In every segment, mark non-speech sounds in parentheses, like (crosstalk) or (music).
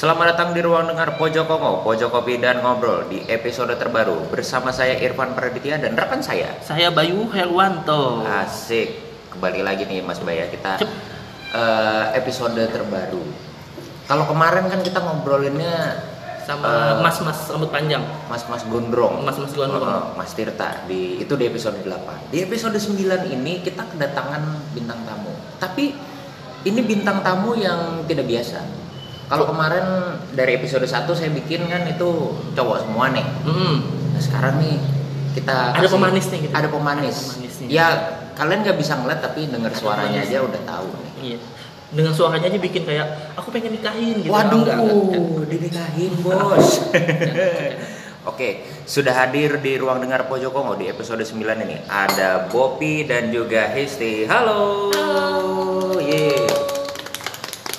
Selamat datang di ruang dengar Pojok Kongo, Pojok Kopi dan Ngobrol di episode terbaru bersama saya Irfan Praditya dan rekan saya. Saya Bayu Herwanto. Asik, kembali lagi nih Mas Baya kita Cep. eh, episode terbaru. Kalau kemarin kan kita ngobrolinnya Sama Eh, mas-mas rambut panjang. Mas-mas gondrong. Mas-mas gondrong. Heeh, Mas Tirta di itu di episode 8. Di episode 9 ini kita kedatangan bintang tamu. Tapi ini bintang tamu yang tidak biasa. Kalau kemarin dari episode 1 saya bikin kan itu cowok semua nih. Mm. Nah, sekarang nih kita Ada pemanis nih gitu. Ada pemanis. Ada pemanisnya. Ya, kalian nggak bisa ngeliat tapi dengar suaranya pemanis. aja udah tahu nih. Iya. Dengan suaranya aja bikin kayak aku pengen nikahin gitu. Waduh, Enggak, enggak. dinikahin bos. (laughs) Oke, sudah hadir di ruang dengar Pojok Kongo di episode 9 ini. Ada Bopi dan juga Histi. Halo. Halo. Yeay.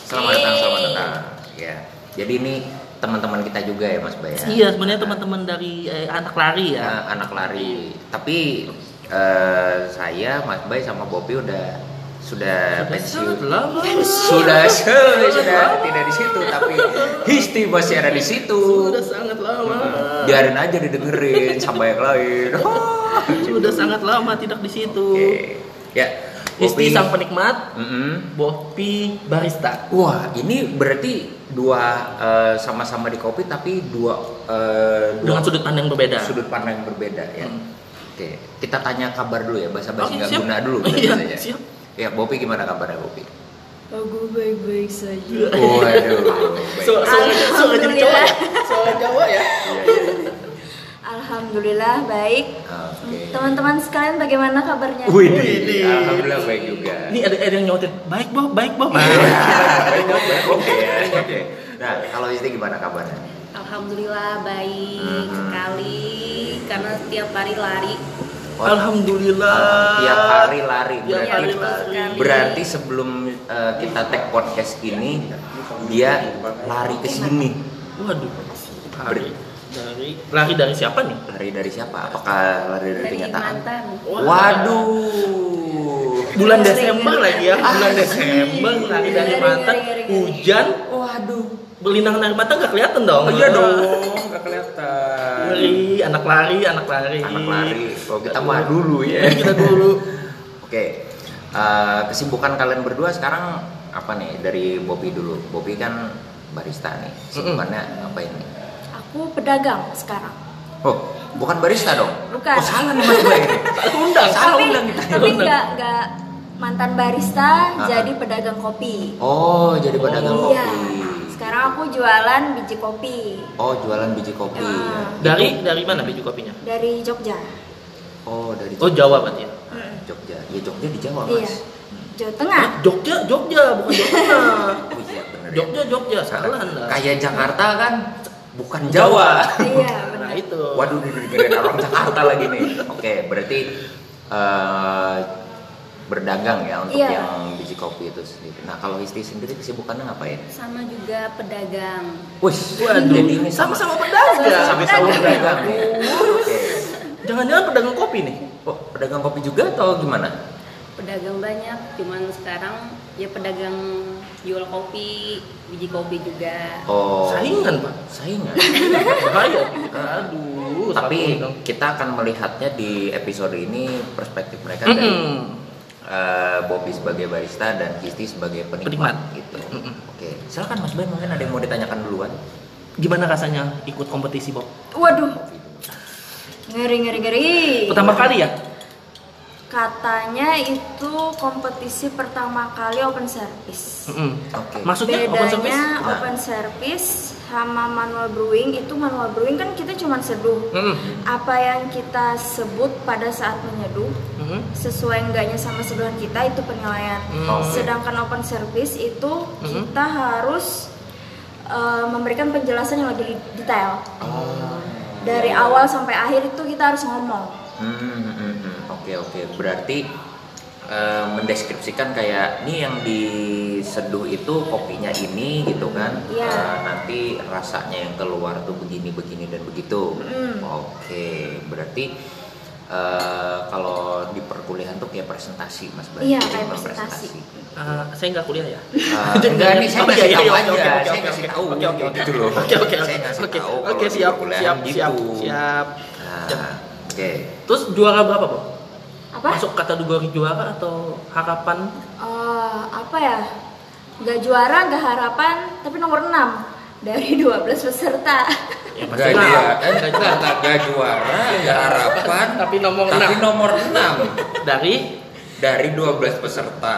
Selamat datang, selamat datang. Ya. Jadi ini teman-teman kita juga ya Mas Bay. ya? Iya, sebenarnya teman-teman dari eh, anak lari ya. Nah, anak lari. Tapi eh, saya, Mas Bay sama Bopi udah sudah Sudah pensiun. Sudah, sudah, (laughs) sudah tidak di situ, tapi Histi masih ada di situ. Sudah sangat lama. Biarin aja didengerin sama yang lain. (laughs) Sudah sangat lama tidak di situ. Oke. Ya. Isti Bopi- sang penikmat, Mm-mm. Bopi barista. Wah, ini berarti dua eh, sama-sama di kopi tapi dua, eh, dua Dengan sudut pandang berbeda. sudut pandang yang berbeda ya. Hmm. Oke, kita tanya kabar dulu ya, bahasa-basi Oke, nggak guna dulu. Iya, biasanya. siap. Ya, Bopi gimana kabarnya Bopi? Oh, gue baik-baik saja. Waduh. baik. So, so, so, jadi Jawa ya? So, Jawa ya? Alhamdulillah baik. Oke. Teman-teman sekalian bagaimana kabarnya? Wih, Widih. alhamdulillah baik juga. Ini ada, ada yang nyautin, baik Bob, baik Bob. Baik, baik, Oke ya, oke. Nah, kalau Isti gimana kabarnya? Alhamdulillah baik Hmm. sekali karena tiap hari lari. Alhamdulillah. Tiap hari lari. Berarti, hari sekali. berarti sebelum eh, kita tag podcast ini dia lari ke sini. Waduh. Lari dari lari dari siapa nih? Lari dari siapa? Apakah lari dari Dari kenyataan? mantan. Waduh. Bulan Desember lagi ya. Bulan Desember lari dari mantan. Hujan. Waduh. Berlinang dari mata nggak kelihatan dong. Oh iya dong, nggak kelihatan. Ngeri, anak lari, anak lari. Anak lari. Kalau kita mah dulu ya. Kita dulu. Oke, eh, kesibukan kalian berdua sekarang apa nih dari Bobby dulu? Bobby kan barista nih. Kesibukannya apa ini? Aku pedagang sekarang. Oh, bukan barista dong? Bukan. Oh salah nih Mas Bay. Aku undang. Salah tapi undang kita. tapi nggak nggak mantan barista Ah. jadi pedagang kopi. Oh, jadi pedagang Iya. kopi. Sekarang aku jualan biji kopi Oh, jualan biji kopi. Ah. Dari dari mana biju kopinya? dari Jogja. Oh, dari Oh Jawa berarti ya. Jogja. Ya Jogja di Jawa, Iya. Mas. Jawa Tengah. Jogja, Jogja, bukan Jawa Tengah. (laughs) Oh iya benar. ya. Jogja, Jogja, salah anda. Kayak Jakarta kan bukan Jawa. Iya (laughs) Nah benar. itu. Waduh, dengerin orang Jakarta lagi nih. Oke, berarti eh, berdagang ya untuk Iya. yang biji kopi itu sendiri. Nah, kalau istri sendiri kesibukannya ngapain? Sama juga pedagang. Wih, Waduh, jadi ini sama sama-sama pedagang. sama-sama pedagang. ya. Oke. Jangan-jangan pedagang kopi nih. Oh, pedagang kopi juga atau gimana? Pedagang banyak, cuman sekarang ya pedagang jual kopi, biji kopi juga. Oh, Saingan pak. saingan. (laughs) Bahaya. Aduh. Tapi kita akan melihatnya di episode ini perspektif mereka dari Mm-mm. eh, Bobby sebagai barista dan Kisti sebagai penikmat, Penikmat. gitu. Mm-mm. Oke, silakan Mas Ben mungkin ada yang mau ditanyakan duluan. Gimana rasanya ikut kompetisi Bob? Waduh. Ngeri ngeri ngeri. Pertama kali ya? Katanya itu kompetisi pertama kali open service. Mm-mm. Oke. Maksudnya open service? Bedanya Nah. open service sama manual brewing itu manual brewing kan kita cuma seduh. Mm-mm. Apa yang kita sebut pada saat menyeduh Mm-mm. sesuai enggaknya sama seduhan kita itu penilaian. Mm. Oke. Sedangkan open service itu Mhm. kita harus uh, memberikan penjelasan yang lebih detail. Oh. Dari awal sampai akhir itu kita harus ngomong. Hmm, hmm, hmm, hmm. Oke oke. Berarti eh, mendeskripsikan kayak ini yang diseduh itu kopinya ini gitu kan? Iya. Eh, nanti rasanya yang keluar tuh begini begini dan begitu. Mm. Oke. Berarti eh, kalau di perkuliahan tuh kayak presentasi mas Bas. Iya, kayak Bukan presentasi. Eh, saya nggak kuliah ya. Eh, enggak nih saya (laughs) Oh, ngasih iya, tahu aja oke, oke, saya oke, ngasih oke. tahu Oke, oke, oke. gitu loh Oke, oke, oke. Oke, siap, perkuliahan siap, gitu. siap, siap. Nah, oke Terus juara berapa, Bu? Apa? Masuk kategori juara atau harapan? Eh, apa ya? Gak juara, gak harapan, tapi nomor 6 dari (laughs) 12 peserta. Ya, pasti dia, enggak enggak enggak juara, enggak harapan, Tapi nomor tapi 6. nomor 6 Dari dari 12 peserta.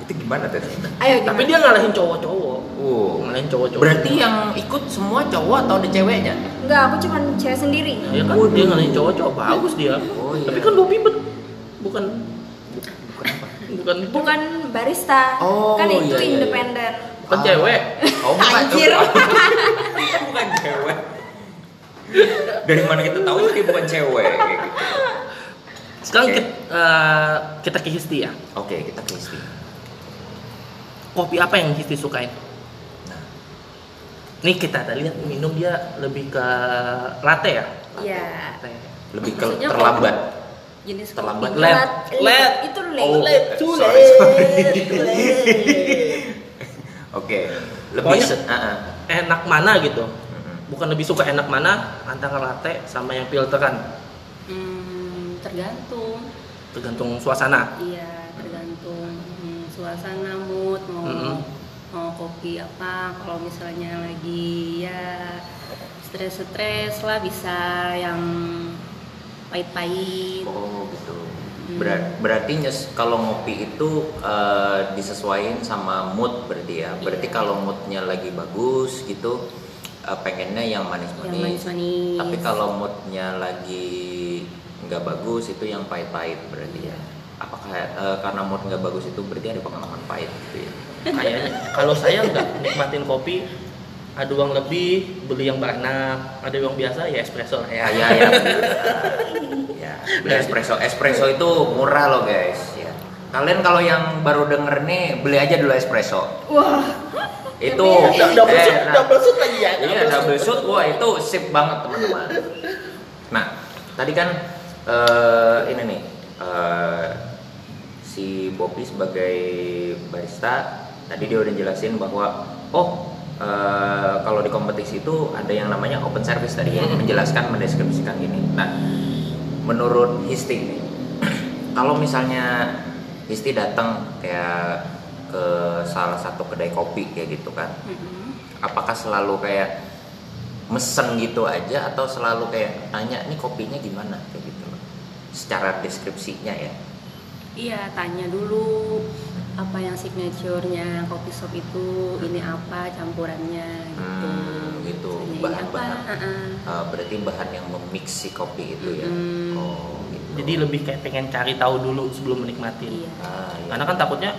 Itu gimana tadi? Ayo gimana? tapi dia ngalahin cowok-cowok. Oh. Ngalahin cowok-cowok. Berarti yang ikut semua cowok atau ada ceweknya? Enggak, aku cuma cewek sendiri. Ya kan dia ngalahin cowok-cowok bagus dia. Oh, iya. Tapi kan Bobby bet bukan Bukan apa? bukan Bukan barista, Oh, kan itu iya, iya, iya. independen. bukan cewek. Oh, bukan. Anjir. (laughs) Bukan cewek. Dari mana kita tahu dia bukan cewek? Gitu. Sekarang Oke. kita, eh, kita ke Histi ya. Oke, kita ke Isti. Kopi apa yang Histi sukain? Nah, Nih kita tadi lihat minum dia lebih ke latte ya. Iya. Latte. lebih ke Maksudnya terlambat. Jenis Terlambat. kopi. Led. Led. Itu Oh, late. too late, (laughs) Oke, lebih Pokoknya- se- ah, ah. Enak mana gitu? Mm-mm. Bukan lebih suka enak mana antara latte sama yang filteran. Hmm, tergantung. Tergantung suasana. Iya, tergantung hmm, suasana mood mau Mm-mm. mau kopi apa. Kalau misalnya lagi ya stres-stres lah bisa yang pahit-pahit. Oh, gitu. Hmm. Berat- berarti nyes kalau ngopi itu eh, disesuaikan sama mood berarti ya. Berarti Iya. kalau moodnya lagi bagus gitu eh, pengennya yang Yang manis-manis. Tapi kalau moodnya lagi nggak bagus itu yang pahit-pahit berarti ya. Apakah eh, karena mood nggak bagus itu berarti ada pengalaman pahit gitu ya? (laughs) Kayaknya kalau saya nggak nikmatin kopi, ada uang lebih beli yang banyak, ada uang biasa ya espresso lah ya. Ya, ya, ya. (laughs) ya, beli espresso. Espresso itu murah loh guys. Ya. Kalian kalau yang baru denger nih beli aja dulu espresso. Wah, Itu double eh, shoot, nah, double shoot lagi ya. Iya, double shoot. Wah, itu sip banget teman-teman. Nah, tadi kan eh, ini nih eh, si Bobby sebagai barista tadi dia udah jelasin bahwa oh eh, kalau di kompetisi itu ada yang namanya open service tadi ya, Hmm. menjelaskan mendeskripsikan ini. Nah, menurut Histi nih, (clears throat) kalau misalnya Histi datang kayak ke salah satu kedai kopi kayak gitu kan, Mm-mm. apakah selalu kayak mesen gitu aja atau selalu kayak tanya nih kopinya gimana kayak gitu loh secara deskripsinya ya Iya, tanya dulu apa yang signaturenya kopi shop itu, ini apa campurannya gitu. Hmm, gitu. Bahan-bahan. apa, ah-ah. Uh, berarti bahan yang memix si kopi itu ya Mm. oh gitu Jadi lebih kayak pengen cari tahu dulu sebelum menikmatin. Iya. ah, iya. Karena kan takutnya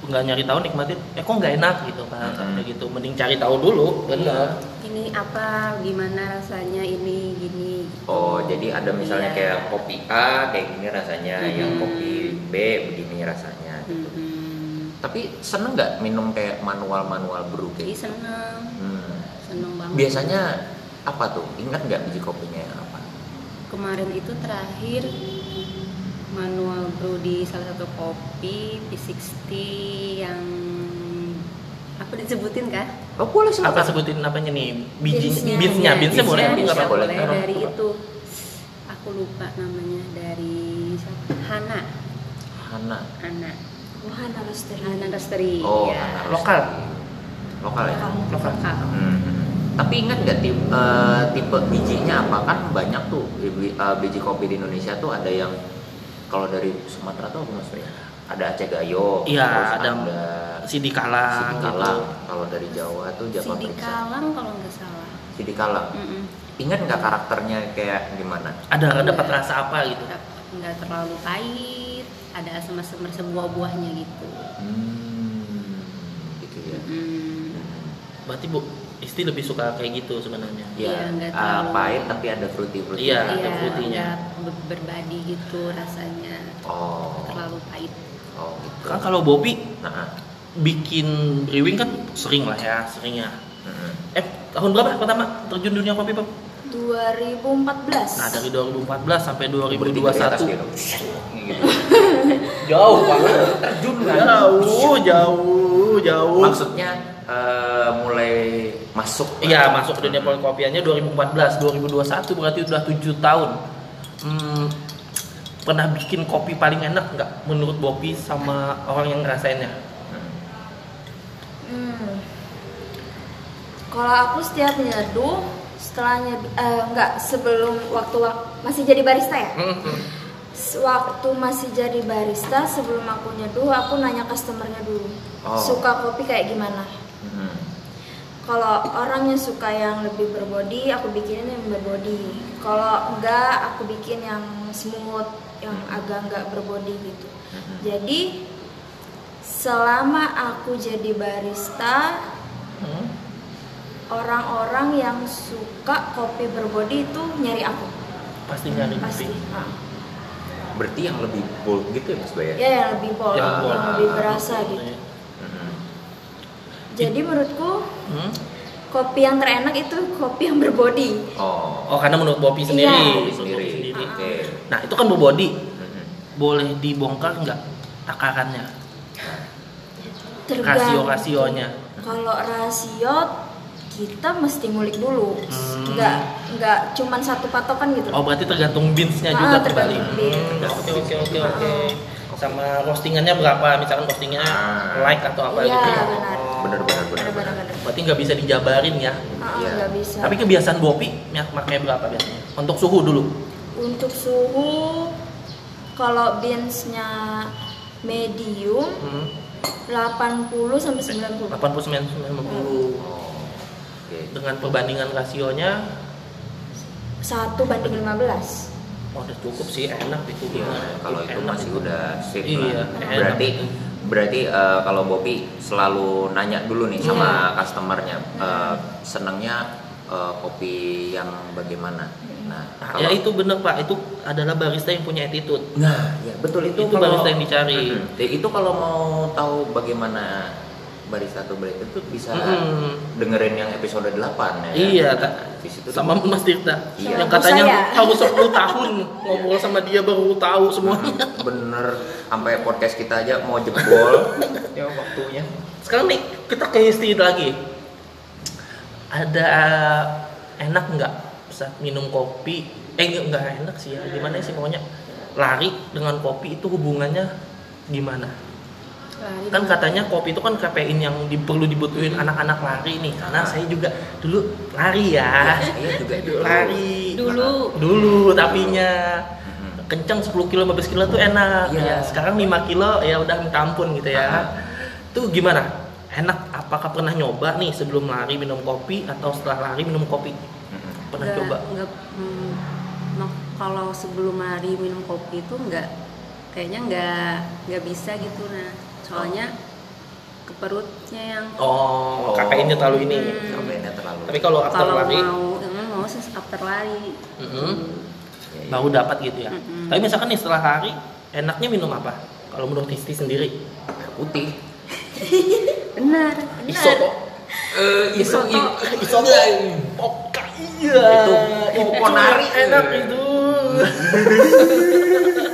nggak nyari tahu nikmatin, eh kok nggak enak gitu kan, Hmm. kayak gitu. Mending cari tahu dulu, bener. Ini apa, gimana rasanya ini, gini. gitu. oh jadi ada misalnya Iya. kayak kopi A kayak gini rasanya yang Mm-mm. kopi B begini rasanya Mm-mm. tapi seneng nggak minum kayak manual manual brew kayak gitu? seneng, Hmm. seneng banget. biasanya apa tuh ingat nggak biji kopinya yang apa kemarin itu terakhir manual brew di salah satu kopi P60 yang apa disebutin kah? oh boleh sebut. Apa sebutin apanya nih? Biji, beansnya, beansnya boleh, bisa boleh. boleh dari itu aku lupa namanya dari siapa? Hana Hana Hana Wah, harus Hana Roastery Oh, ya. Hana Lokal. Lokal ya. Lokal. lokal Hmm. Tapi ingat nggak tipe, eh, tipe bijinya apa? Kan banyak tuh biji, eh, biji kopi di Indonesia tuh ada yang kalau dari Sumatera tuh apa maksudnya? Ada Aceh Gayo, Iya, terus ada ada Sidikalang, Sidikalang. gitu. Kalau dari Jawa tuh Java Sidi. Kalang kalau nggak salah Sidikalang. Mm-mm. Ingat nggak karakternya kayak gimana? Ada dapat rasa apa gitu? nggak terlalu pahit ada asam-asam sebuah buahnya gitu Hmm, gitu ya. Hmm. Berarti Bu Isti lebih suka kayak gitu sebenarnya. Iya, Ya, terlalu- pahit tapi ada fruity fruity. Iya, ada Iya, fruity-nya. ber- berbadi gitu rasanya Oh, terlalu pahit oh gitu. Kan kalau Bobby Nah, ah. bikin brewing kan sering lah ya, seringnya. Mm-mm. Eh, tahun berapa pertama terjun dunia kopi, Bob? 2014. Nah dari 2014 sampai Bertiga di atas 2021 dia dong. Gitu. (laughs) jauh banget. Terjun kan? Jauh, jauh, jauh. Maksudnya eh, mulai masuk. Iya masuk ke dunia perkopiannya 2014, 2021 berarti udah 7 tahun. Hmm, pernah bikin kopi paling enak nggak menurut Bopi sama orang yang ngerasainnya? Hmm. Kalau aku setiap nyeduh, setelah nyeduh, eh, enggak sebelum waktu wak- masih jadi barista ya. Hmm, hmm. Waktu masih jadi barista, sebelum aku nyeduh, aku nanya customernya dulu, Oh. suka kopi kayak gimana. Hmm. Kalau orangnya suka yang lebih berbody, aku bikinin yang berbody. Kalau enggak, aku bikin yang smooth, yang agak enggak berbody gitu. Mhm. Jadi selama aku jadi barista, Hmm. orang-orang yang suka kopi berbody itu nyari aku Pasti nyari pasti. kopi. Ah. Berarti yang lebih bold gitu ya Mas Baya? Ya yang lebih bold, Yang yang, bold. lebih berasa gitu. Hmm. Jadi menurutku Hmm. kopi yang terenak itu kopi yang berbody. Oh. Oh karena menurut Bopi sendiri. Iya. Kopi Menurut sendiri. Bopi sendiri. Oke. Nah itu kan berbody, Hmm. boleh dibongkar nggak takarannya, Tergantung. rasio-rasionya? Kalau rasio kita mesti ngulik dulu, Hmm. nggak nggak cuman satu patokan gitu. Oh berarti tergantung beansnya Ah, juga kembali. tergantung. Hmm, Oke oke oke oke. Sama roastingannya berapa? Misalkan roastingnya Ah. like atau apa Iya, gitu? benar. Oh. Bener bener bener. Benar benar benar. Berarti nggak bisa dijabarin ya? Ah, Iya. nggak bisa. Tapi kebiasaan Bopi ya, pakai berapa biasanya? Untuk suhu dulu. Untuk suhu, kalau beansnya medium Hmm. 80 sampai 90. 89 90. Oh. Oke. Dengan perbandingan rasionya Satu banding 15. oh, udah cukup sih enak itu bener. kalau itu Enak masih itu. udah sip Iya, lah. enak Berarti berarti eh, kalau Bopi selalu nanya dulu nih sama Iya. customernya eh, senangnya eh, kopi yang bagaimana. Nah, Nah, kalau ya itu bener pak, itu adalah barista yang punya attitude. Nah, ya betul itu, Itu barista yang dicari. Mhm. Ya, itu kalau mau tahu bagaimana barista atau barista itu bisa Mm-mm. dengerin yang episode 8 ya. Iya, Nah, tak. di situ sama Mas Tirta Iya. yang katanya harus 10 (laughs) tahun ngobrol sama dia baru tahu semuanya. Mhm, bener sampai podcast kita aja mau jebol (laughs) ya waktunya. Sekarang nih kita ke history lagi. Ada enak nggak saat minum kopi? Eh nggak nggak enak sih ya. Gimana sih pokoknya lari dengan kopi itu hubungannya gimana? Lari Kan katanya kopi itu kan kafein yang di- perlu dibutuhin anak-anak lari nih. Karena saya juga dulu lari ya. (laughs) Saya juga dulu. Lari. dulu. Dulu tapinya. Kencang 10 kilo 15 kilo tuh enak. Iya. ya sekarang 5 kilo ya udah minta ampun gitu ya. Ah. tuh gimana? Enak. Apakah pernah nyoba nih sebelum lari minum kopi atau setelah lari minum kopi? Pernah Nggak- coba? nggak, hmm, kalau sebelum lari minum kopi itu nggak kayaknya nggak nggak bisa gitu nah soalnya ke perutnya yang oh. Kafeinnya terlalu ini. Hmm. Kafeinnya terlalu. tapi kalau after kalau lari? mau hmm, mau sih after lari. Mm-mm, Ya, ya. baru dapat gitu ya? Mm-mm. tapi misalkan nih setelah lari enaknya minum apa? Kalau menurut Tisti sendiri. Air putih. (laughs) benar isoto Eh, isoto isoto Oka, iya Itu Poponari. enak itu. (laughs)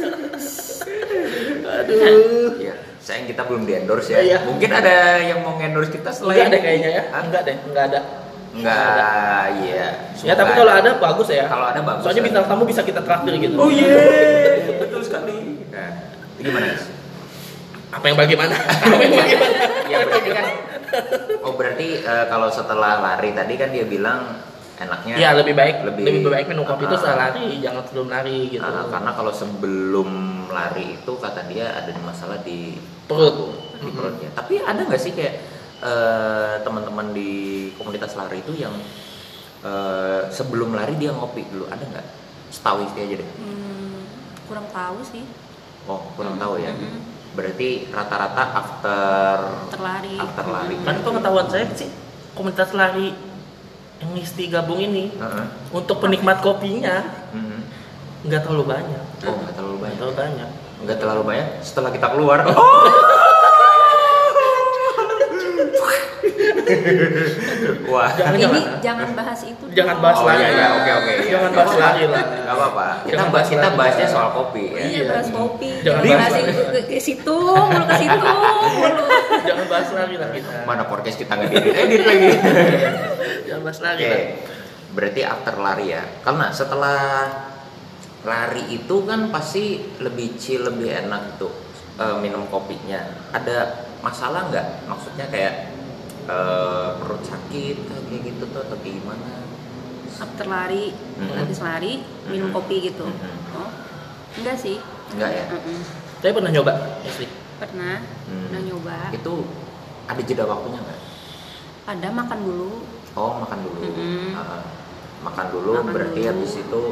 (laughs) Aduh. Ya, sayang kita belum di endorse ya. Iya. Mungkin ada yang mau endorse kita selain enggak ada kayaknya ya Hah? enggak deh enggak ada Enggak, iya. ya tapi kalau ada bagus ya Kalau ada bagus. soalnya ya. bintang tamu bisa kita traktir gitu Oh iya, (laughs) betul sekali. Nah, gimana guys? apa yang bagaimana (laughs) apa yang bagaimana Ya berarti kan. Oh berarti eh, kalau setelah lari tadi kan dia bilang enaknya. ya lebih baik Lebih- lebih, baik minum kopi itu Ah. setelah lari jangan sebelum lari gitu Ah, karena kalau sebelum lari itu kata dia ada masalah di Perut. di Mhm. perutnya. Tapi ada nggak sih kayak eh, teman-teman di komunitas lari itu yang eh, sebelum lari dia ngopi dulu ada nggak? Setahu Isti aja deh. Hmm, kurang tahu sih Oh kurang tahu ya. Mhm. Berarti rata-rata after terlari after lari. kan pengetahuan saya sih komunitas lari yang Isti gabung ini Heeh. untuk penikmat kopinya Mhm. nggak terlalu banyak Oh nggak terlalu banyak. terlalu banyak Nggak terlalu banyak. Setelah kita keluar. Wah. Jangan, ini jangan. jangan bahas itu Jangan bahas Oh lagi. iya, iya, oke oke. iya. Jangan bahas lagi lah. Nggak apa-apa. Kita Jangan bahas bahas kita bahasnya soal kopi ya. Iya, bahas kopi. Jangan Jangan bahas- bahas ke, ke, situ, mulu ke situ, mulu. Jangan bahas lagi lah kita. Mana podcast kita nggak edit edit lagi. Jangan bahas lagi Oke. lah. Berarti after lari ya. Karena setelah lari itu kan pasti lebih chill, lebih enak tuh eh, minum kopinya. Ada masalah nggak? Maksudnya kayak eh, perut sakit kayak gitu tuh atau kayak gimana? After lari, Mhm. habis lari, minum Mhm. kopi gitu. Mhm. Oh, enggak sih. Enggak ya? Mm-mm. Saya pernah nyoba, asli. Pernah, Hmm. pernah nyoba. Itu ada jeda waktunya nggak? Ada makan dulu, Oh makan dulu. Mm-mm. Ah, makan dulu Makan berarti dulu. habis itu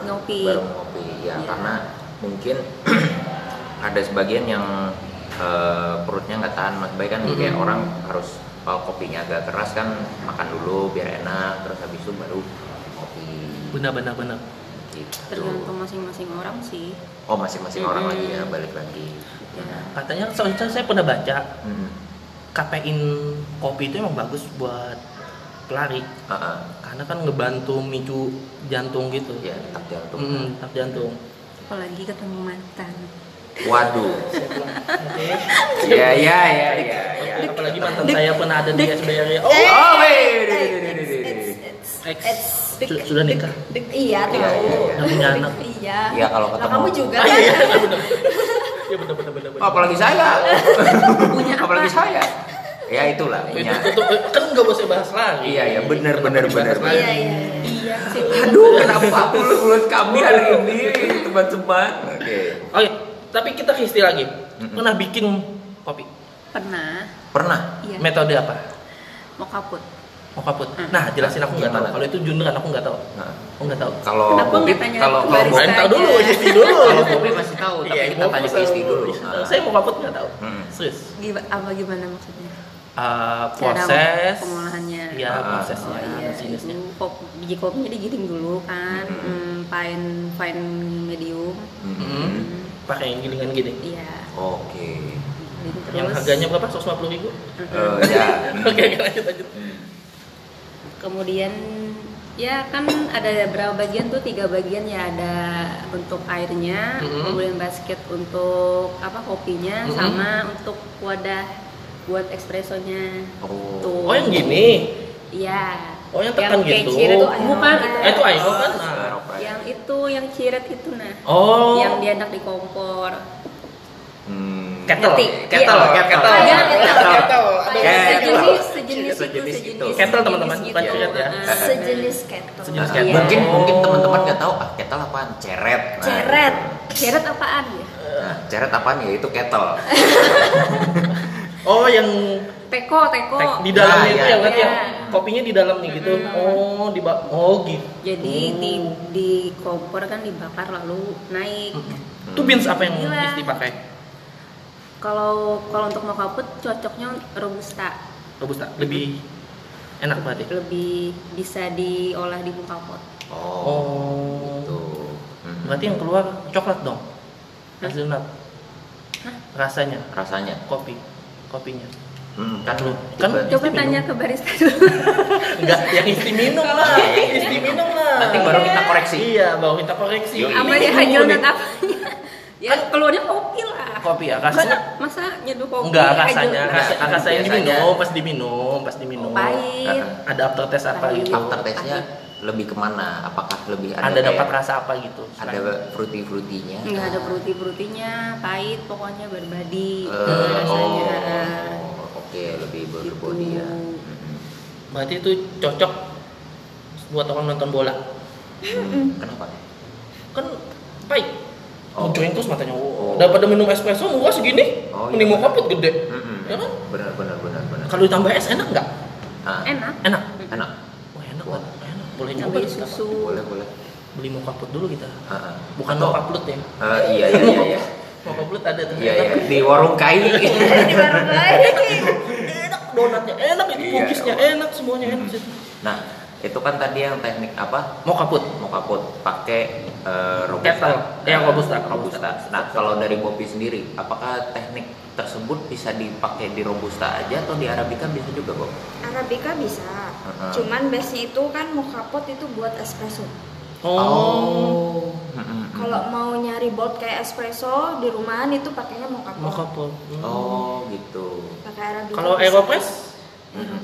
ngopi. baru ngopi ya Iya. karena mungkin (clears throat) ada sebagian yang eh, perutnya nggak tahan mas baik kan kayak Mm-mm. orang harus kalau kopinya agak keras kan makan dulu biar enak terus habis itu baru kopi Benar benar benar. gitu. Tergantung masing-masing orang sih. oh masing-masing orang Mm-mm. lagi ya balik lagi Ya. Katanya soalnya saya pernah baca Hmm. kafein kopi itu emang bagus buat pelari Ah, ah. Karena kan ngebantu micu jantung gitu. ya detak jantung Hmm, tak jantung. Apalagi ketemu mantan. waduh Oke. ya ya ya ya ya Apalagi mantan saya pernah ada di SBRI. Oh, oh wait ex sudah nikah. Iya. Iya, iya, iya. Udah punya anak. Iya. Iya, kalau ketemu. kamu juga Ah, kan? iya, iya, benar. Iya benar benar apalagi saya apalagi saya ya itulah Itu, punya itu, itu, kan nggak usah bahas lagi. Iya, iya, benar, benar, benar. Iya iya. Iya. Aduh, kenapa mulut-mulut kami hari ini, teman-teman? Oke. Oke, tapi kita ke istilah lagi. Pernah bikin kopi? Pernah. Pernah? Iya. Metode apa? Mau kaput. Mau kaput? Mm. Nah, jelasin aku nggak tahu. Kalau itu junderan aku nggak tahu. Nah, Aku nggak tahu. kalau kopi, kalau kalau kopi, tahu dulu, aja. (laughs) Isti dulu. kalau kopi masih tahu, tapi Iya, kita mau tanya istri dulu. Tahu. Nah. Saya mau kaput nggak tahu. Hmm. Serius. Apa gimana maksudnya? Uh, proses pengolahannya. Iya, Ah, prosesnya, Oh, iya, jenisnya. itu kop, biji kopinya digiling dulu kan, Mhm. hmm, fine fine medium. Hmm. Hmm. Pakai yang gilingan gini. Iya. Oke. Terus. Yang harganya berapa? 150 ribu? (laughs) Ya. Oke, lanjut lanjut. Kemudian ya kan ada berapa bagian tuh tiga bagian ya ada untuk airnya, Mhm. kemudian basket untuk apa kopinya, Mhm. sama untuk wadah buat espressonya. Oh. Tuh. Oh, yang gini. Iya. Oh, yang tekan gitu. ciret tuh Oh. bukan itu. Eh, itu air kan? Ah, Nah. Yang itu yang ciret itu nah. Oh. Yang dianak di kompor. Hmm. Kettle, Ngerti? kettle, Iya. kettle, Iya, kettle, kettle. kettle. Kayak sejenis, itu. sejenis, Sejenis itu, itu. Kettle, teman-teman, bukan gitu. ciret ya. Ah. Sejenis kettle. Sejenis kettle. Mungkin Oh. mungkin teman-teman nggak tahu ah kettle apaan? Ceret. Nah, Ceret. Ceret apaan ya? Nah, ceret apaan ya? Itu kettle. (laughs) Oh, yang Teko, teko. tek- di dalamnya Nah, itu iya. yang berarti Iya. yang kopinya di dalamnya gitu. Oh, di oh gitu. Jadi di Oh. di kompor kan dibakar lalu naik. Itu beans apa yang Gila. Isti pakai? Kalau kalau untuk mau kaput cocoknya robusta. Robusta lebih enak berarti. Lebih bisa diolah di muka pot. Oh. Oh. Gitu. Hmm. Berarti yang keluar coklat dong. Hazelnut. Hah? Rasanya rasanya. kopi kopinya. Hmm, kan Lu- kan Coba tanya minum. ke barista dulu. (laughs) Enggak, yang isti minum lah. Isti minum lah. Nanti baru kita koreksi. Iya, baru kita koreksi. Apa ya dulu hazelnut nih. apanya? ya keluarnya kopi lah. Kopi ya, Masa, rasanya masa nyeduh kopi? Enggak, rasanya, Enggak, rasanya biasanya. diminum, pas diminum, pas diminum. Pahit. Ada aftertaste apa Pahit. gitu? aftertaste-nya lebih ke mana? Apakah lebih ada Anda kayak- dapat rasa apa gitu? ada selain- fruity fruitinya? Enggak ada fruity-fruitinya, pahit pokoknya berbadi Eh, rasanya. oh, oke lebih berbody ya. Gitu. Mm-mm. Berarti itu cocok buat orang nonton bola. Kenapa? Kan pahit. Oh. Join terus matanya. Oh. Oh. Daripada minum espresso murah segini, Oh, mending iya. mau kaput gede. Mm-mm. Ya kan? Benar benar benar benar. Kalau ditambah es enak nggak? Ah, Enak. Enak. enak. Wah enak Wah. Boleh kita. susu. Boleh boleh. Beli mau kaput dulu kita. Ah. Bukan mau kaplut ya. Eh, iya iya iya iya. (laughs) Mau kaplut ada tuh. Iya iya di warung kai. (laughs) Di warung lain. (laughs) enak donatnya enak ini Iya, iya. enak semuanya enak nah itu kan tadi yang teknik apa? Mau kaput. Mau kaput pakai eh, robusta. Kettle. Ya, robusta. robusta. Nah kalau dari kopi sendiri, apakah teknik tersebut bisa dipakai di robusta aja atau di arabica bisa juga kok Arabica bisa. Heeh. Cuman base itu kan mocha pot itu buat espresso. Oh, Mm-mm. Kalau mau nyari bold kayak espresso di rumahan itu pakainya mocha pot. mocha pot. Hmm. oh gitu Pakai Arabica. Kalau. Aeropress?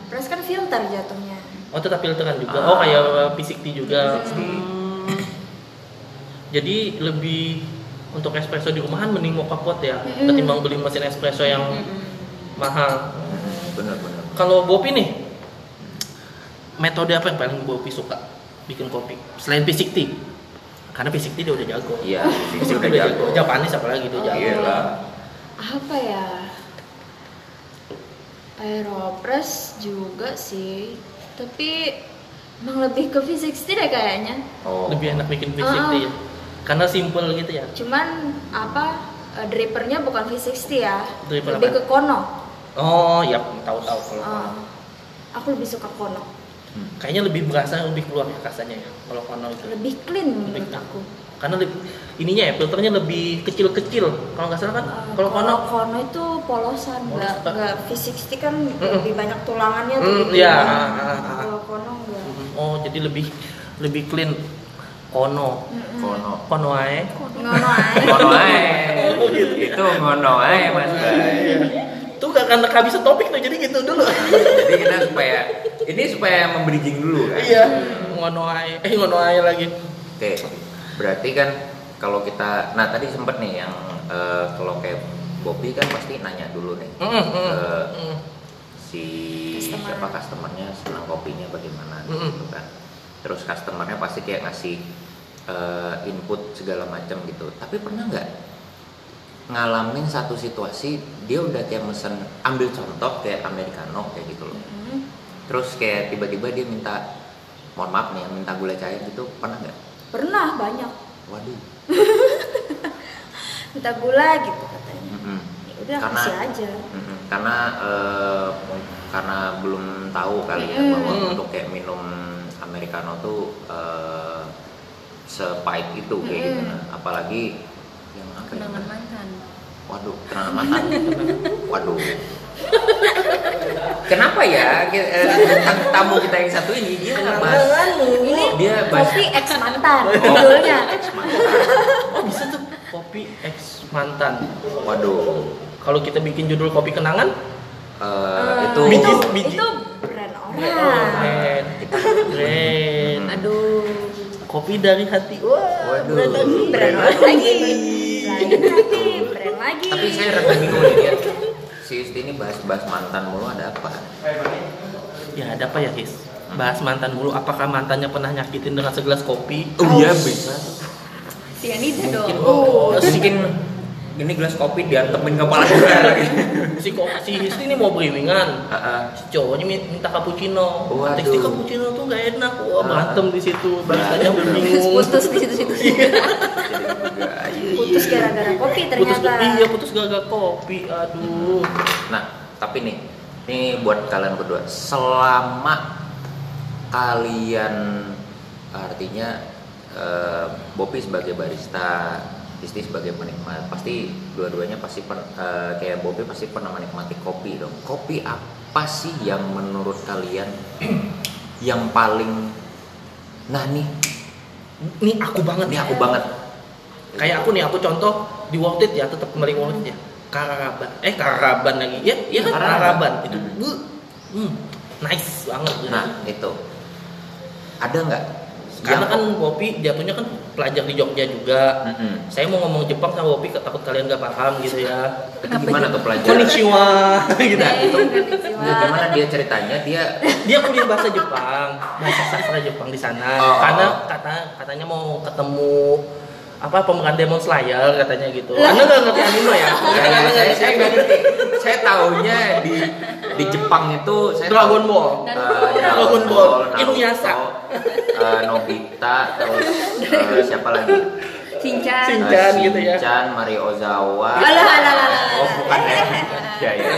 Press kan filter jatuhnya. Oh tetap filteran juga. Ah. Oh kayak P60 juga. P60. Hmm. Jadi lebih untuk espresso di rumahan mending mocha pot ya, Mm-mm. ketimbang beli mesin espresso yang mahal. Mm-mm. bener-bener Kalau Bopi nih, metode apa yang paling Bopi suka bikin kopi? Selain P60, karena P60 dia udah jago. iya P60 itu udah jago Japanis apalagi dia Oh, jago. iya lah Apa ya? Aeropress juga sih. Tapi emang lebih ke V60 deh kayaknya. oh Lebih enak bikin P60 Ah. ya. Karena simple gitu ya. Cuman apa eh, drippernya bukan V60 ya. Dripper lebih apa? ke Kono. Oh, ya tahu-tahu kalau Ah, aku lebih suka Kono. Hmm. kayaknya lebih berasa lebih keluar ya rasanya ya kalau kono itu. Lebih clean Lebih menurut aku. Karena lebih, ininya ya filternya lebih kecil-kecil. Kalau nggak salah kan Eh, kalau kono Kono itu polosan, nggak nggak V60 kan Mm-mm. lebih banyak tulangannya tuh. Mm, gitu. iya, ah, ah, ah. Kalau Kono enggak. Oh, jadi lebih lebih clean kono. Mm-mm. kono Kono ae. Ngono aja. ngono ae (laughs) (laughs) itu ngono ae mas Tuh gak karena kehabisan topik tuh, jadi gitu dulu. jadi kita supaya ini supaya membridging dulu kan Iya, ngono ae. Eh ngono ae lagi. oke berarti kan kalau kita nah tadi sempet nih yang eh, kalau kayak Bobby kan pasti nanya dulu nih Mm, mm, ke mm. si Customer. siapa customernya senang kopinya bagaimana Mm-mm. gitu kan terus customernya pasti kayak ngasih eh, input segala macam gitu tapi pernah nggak ngalamin satu situasi dia udah kayak mesen ambil contoh kayak americano kayak gitu loh Mm. terus kayak tiba-tiba dia minta mohon maaf nih minta gula cair gitu pernah nggak Pernah banyak. waduh (laughs) Minta gula gitu katanya. Mm-mm. Ya udah Karena- kasih aja. Mm-mm. karena eh, karena belum tahu kali ya Mm. bahwa Mm. untuk kayak minum americano tuh eh, sepahit itu kayak Mm. gitu nah. apalagi yang apa ya? kenangan mantan waduh kenangan mantan (laughs) waduh kenapa ya eh, tentang tamu kita yang satu ini dia bahas Ini dia bahas kopi ex mantan judulnya. Oh bisa tuh kopi ex mantan. waduh Kalau kita bikin judul kopi kenangan, eh, Eh, itu Biji, itu, biji. itu brand oh, orang. keren, keren. (laughs) Aduh, Kopi dari hati. Wah, Waduh. brand lagi. brand lagi. Lain lagi, brand lagi. tapi saya rada bingung nih dia si Yusti ini bahas-bahas mantan mulu ada apa Ya ada apa ya His? Bahas mantan dulu. Apakah mantannya pernah nyakitin dengan segelas kopi? oh iya bisa Cyanida mungkin dong. oh, mungkin ini gelas kopi diantemin kepala gue (laughs) Si kopi si His ini mau berimingan. Heeh. Si cowoknya min- minta cappuccino. Waduh. Tekstil cappuccino tuh nggak enak. Wah, Ah. berantem di situ. Baristanya bingung. putus di situ-situ Jadi juga, iya. Putus gara-gara kopi Putus ternyata. iya putus gara-gara kopi. Aduh. Nah, tapi nih, ini buat kalian berdua. Selama kalian artinya eh, Bopi sebagai barista, Isti sebagai penikmat, pasti dua-duanya pasti pen- eh, kayak Bopi pasti pernah menikmati kopi dong. Kopi apa sih yang menurut kalian (clears throat) yang paling nah nih, Ini aku banget nih aku banget. Kayak aku nih, aku contoh di Worth It ya, tetap kembali Worth It ya. Kararaban. Eh, Kararaban lagi. Ya, iya kan Kararaban. Kararaban. Itu Hmm. hmm, nice banget. Nah, itu. Ada nggak? Karena kan Bopi jatuhnya kan pelajar di Jogja juga. Mm-mm. Saya mau ngomong Jepang sama Bopi takut kalian gak paham gitu ya. itu gimana tuh pelajaran? Konnichiwa (laughs) gitu. Nah, itu bagaimana dia ceritanya dia (laughs) Dia kuliah bahasa Jepang, bahasa sastra Jepang di sana. Oh. Karena kata katanya mau ketemu apa pemeran Demon Slayer katanya gitu. Anda nggak ngerti anime ya? ya, ya, saya saya nggak ngerti. Saya taunya di di Jepang itu saya Dragon tahu, Ball. eh, ya, Dragon Ball. Inuyasha. eh, Nobita terus eh, siapa lagi? Shinchan Shinchan gitu ya. Shinchan, Mario Ozawa. Alah, alah, alah, alah. Oh, bukan ya. Ya, ya.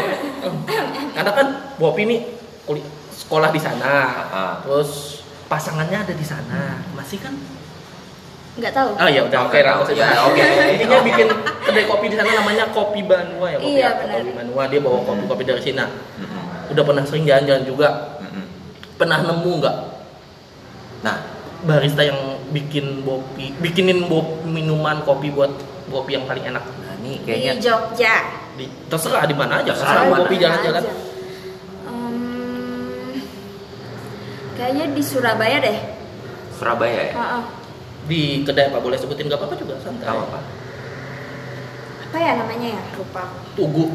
Karena kan Bopi nih kuliah sekolah di sana. Ah. Terus pasangannya ada di sana. Masih kan nggak tahu Oh ya udah oke (laughs) Oke, Ramos ya, ya. oke. Intinya bikin kedai kopi di sana namanya Kopi Banua ya kopi Iya, apa? benar. Kopi Banua dia bawa kopi-kopi dari Cina. Mm-mm. Udah pernah sering jalan-jalan juga. Mm-mm. Pernah nemu nggak Nah, barista yang bikin kopi, bikinin bop, minuman kopi buat kopi yang paling enak? nah ini di kayaknya Jogja Di, terserah di mana aja, Terserah di mana kopi jalan-jalan. kayaknya di Surabaya deh Surabaya ya. Heeh. Di kedai apa boleh sebutin nggak apa-apa juga santai. Tahu apa? apa ya namanya ya lupa Tugu.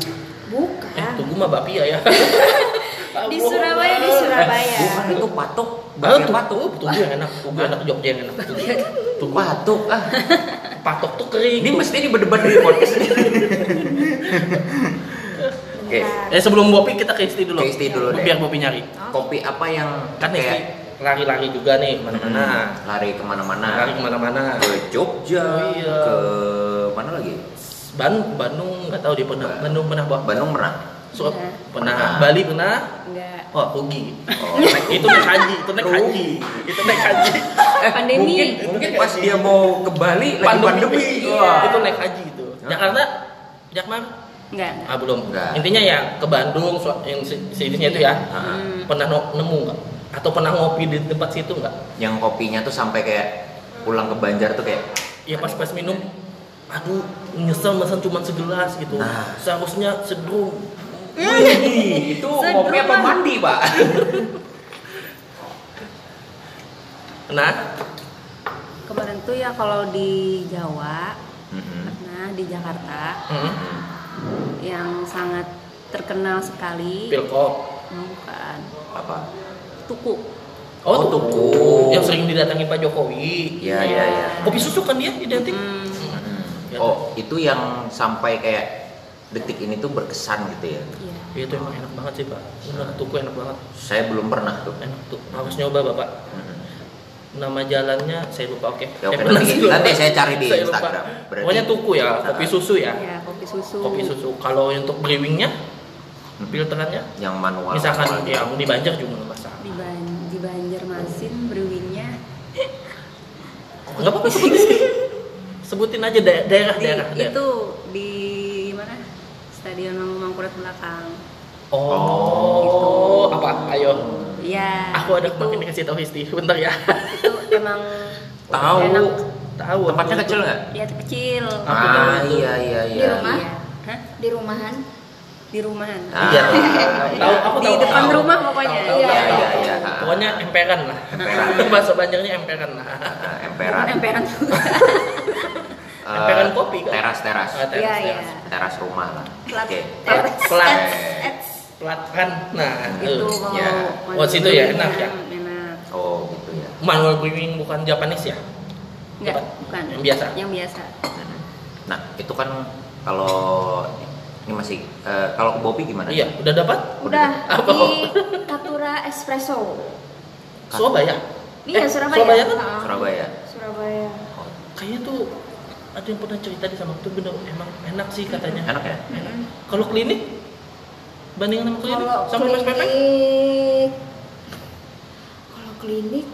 bukan Eh, Tugu mah bapia ya. (laughs) di Surabaya di Surabaya Bukan itu patok, bakpia tuh, patok. tuh, tugu yang enak, tugu enak Jogja yang enak. Tugu, tugu. Patok ah. patok tuh kering. Ini mesti ini berdebat di podcast ini. (laughs) Oke. Bentar. Eh sebelum Bopi kita ke Isti dulu. Ke Isti dulu deh. Biar Bopi nyari. Kopi apa yang Kan kayak lari-lari juga nih mana-mana. Hmm, lari ke mana-mana? Lari ke mana-mana. Ke Jogja, Oh, iya. ke mana lagi? Ban Bandung nggak tahu dia pernah. Ba- Bandung pernah bawa. Bandung pernah. So, Pernah. pernah. Bali pernah. Enggak. Oh, rugi. Oh. (laughs) itu naik haji, itu naik haji. Itu naik haji. Eh, (laughs) Pandemi. Mungkin, mungkin pas dia mau ke Bali lagi pandemi. Iya. Itu naik haji itu. Jakarta Jakmar? Enggak. Ah belum. Enggak. Intinya ya ke Bandung yang se- sejenisnya itu ya. Ah, Hmm. Pernah no- nemu nggak? Atau pernah ngopi di tempat situ nggak? Yang kopinya tuh sampai kayak pulang ke Banjar tuh kayak Ya pas pas minum, aduh nyesel mesen cuma segelas gitu. Nah. Seharusnya sedrum. Ih, itu (laughs) kopi apa mandi, Pak? (laughs) Nah, Kemarin tuh ya kalau di Jawa, Mm-mm. nah di Jakarta hmm, yang sangat terkenal sekali. pilkop. Bukan. Apa? Tuku. Oh, Oh, tuku. Yang sering didatangi Pak Jokowi. Iya, iya, iya. Kopi susu kan dia identik. Hmm. Mm. Ya. Oh, itu yang sampai kayak detik ini tuh berkesan gitu ya. Iya. Ya, itu emang enak banget sih Pak. Bener tuku enak banget. Saya belum pernah tuh. Enak tuh. Harus nyoba Bapak. Mm. Nama jalannya saya lupa oke. Ya, oke, Eh, nanti- lupa. nanti saya cari di Saya lupa. Instagram. Berarti- Pokoknya tuku ya, kopi susu ya. Iya, kopi susu. Kopi susu. Kalau untuk brewingnya, Mm. filterannya, Yang manual. misalkan manual. yang di Banjar juga. Di, Ban di Banjarmasin brewingnya Nggak apa-apa sebutin. sebutin aja da- daerah di, daerah. daerah. itu di mana? Stadion Mangkurat belakang. Oh, apa? Ayo. Iya. Aku ada itu, makin dikasih tahu Histi. Bentar ya. itu emang Tahu. enak. Tahu. Tempatnya kecil nggak? Ya kecil. Aku Ah, tahu itu. iya iya Di iya. rumah? Iya. Hah? di rumahan Di rumahan. Ah. Iya. Tahu aku Di tahu. depan tahu. rumah pokoknya. Tahu, tahu, Iya, tahu, iya, tahu. iya. Pokoknya emperan lah. Emperan. Bahasa Banjarnya emperan lah. Ah, (laughs) emperan. emperan juga. Eh, Emperan kopi kan? Teras teras. Ah, teras, Iya, iya. teras. Teras rumah lah. Plat- Oke. Teras. Pelat. Ets. Pelat kan. Nah, itu ya. Oh, situ ya, enak ya? Enak. Oh gitu ya. manual brewing bukan Japanese ya? Enggak, bukan. Yang biasa? Yang biasa. Nah itu kan kalau ini masih eh, kalau ke Bopi gimana? Iya, udah dapat? udah Apa? di Katura Espresso Surabaya. iya Eh, Surabaya Surabaya tuh? Ah, Surabaya. Surabaya Oh, Kayaknya tuh ada yang pernah cerita di sama tuh bener emang enak sih katanya. enak ya? Enak. Kalau klinik bandingan sama klinik kalau sama Mas Pepe? klinik kalau klinik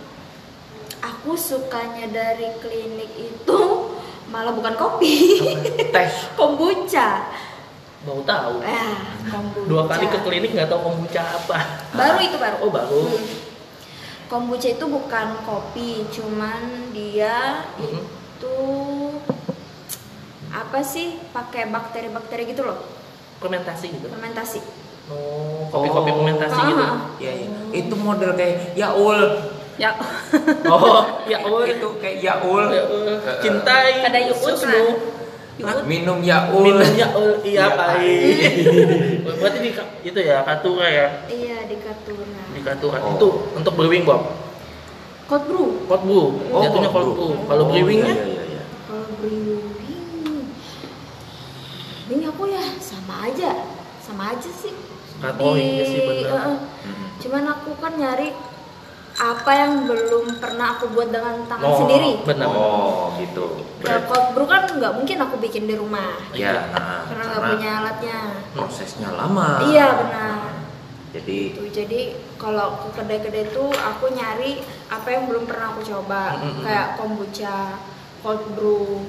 aku sukanya dari klinik itu malah bukan kopi Teh. (laughs) kombucha Baru tahu. ah kombucha Dua kali ke klinik nggak tahu kombucha apa. baru itu baru Oh baru. Hmm. kombucha itu bukan kopi cuman dia Mhm. itu apa sih pakai bakteri-bakteri gitu loh Fermentasi gitu. fermentasi Oh, kopi-kopi fermentasi Ah. gitu. Iya iya. Itu model kayak Yaul. Ya. Oh, ya oh. Itu kayak Yaul. Ya, oh. Cintai. Ada Yuut Lah. Hah? Minum Yaul. Minum ya oh, iya Iya, Pak. (laughs) Berarti di itu ya Katura ya. iya di Katura Di Katura. Oh. Itu untuk brewing, Bob. cold brew Cold brew. Oh, Jatuhnya cold brew. Kalau Oh, brewingnya Iya iya iya. kalau brewing brewing aku ya sama aja sama aja sih oh, iya sih, eh. Mhm. cuman aku kan nyari apa yang belum pernah aku buat dengan tangan Oh, sendiri Benar. Oh gitu. Kalau Berarti cold brew kan nggak mungkin aku bikin di rumah ya nah, karena nggak punya alatnya prosesnya lama. iya benar Jadi Gitu. jadi kalau ke kedai-kedai itu aku nyari apa yang belum pernah aku coba Mm, mm, mm. kayak kombucha cold brew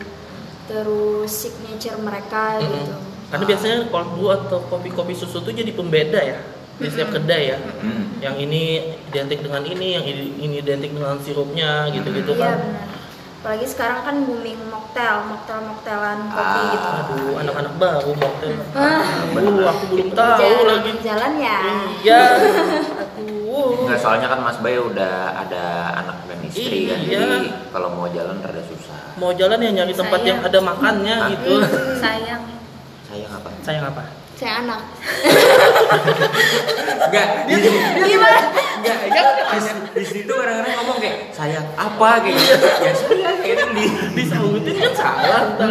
terus signature mereka Mm-mm. gitu Karena biasanya cold brew atau kopi-kopi susu itu jadi pembeda ya di setiap kedai ya. Mm. Yang ini identik dengan ini, yang ini, identik dengan sirupnya gitu-gitu iya kan. benar apalagi sekarang kan booming mocktail mocktail mocktailan kopi Ah. gitu Aduh, anak-anak baru mocktail. Ah. Aduh, aku belum tahu Jalan- lagi. jalan ya Iya. Aduh. Nggak, soalnya kan Mas Bay udah ada anak dan istri kan, Iya. jadi kalau mau jalan rada susah. Mau jalan ya nyari tempat Sayang. yang ada makannya gitu. sayang Sayang apa? Sayang apa? Saya anak Enggak, di, gimana enggak, ya, di, di situ kadang-kadang ngomong kayak sayang apa kayak gitu. Ya gitu di Disautin kan salah. ntar.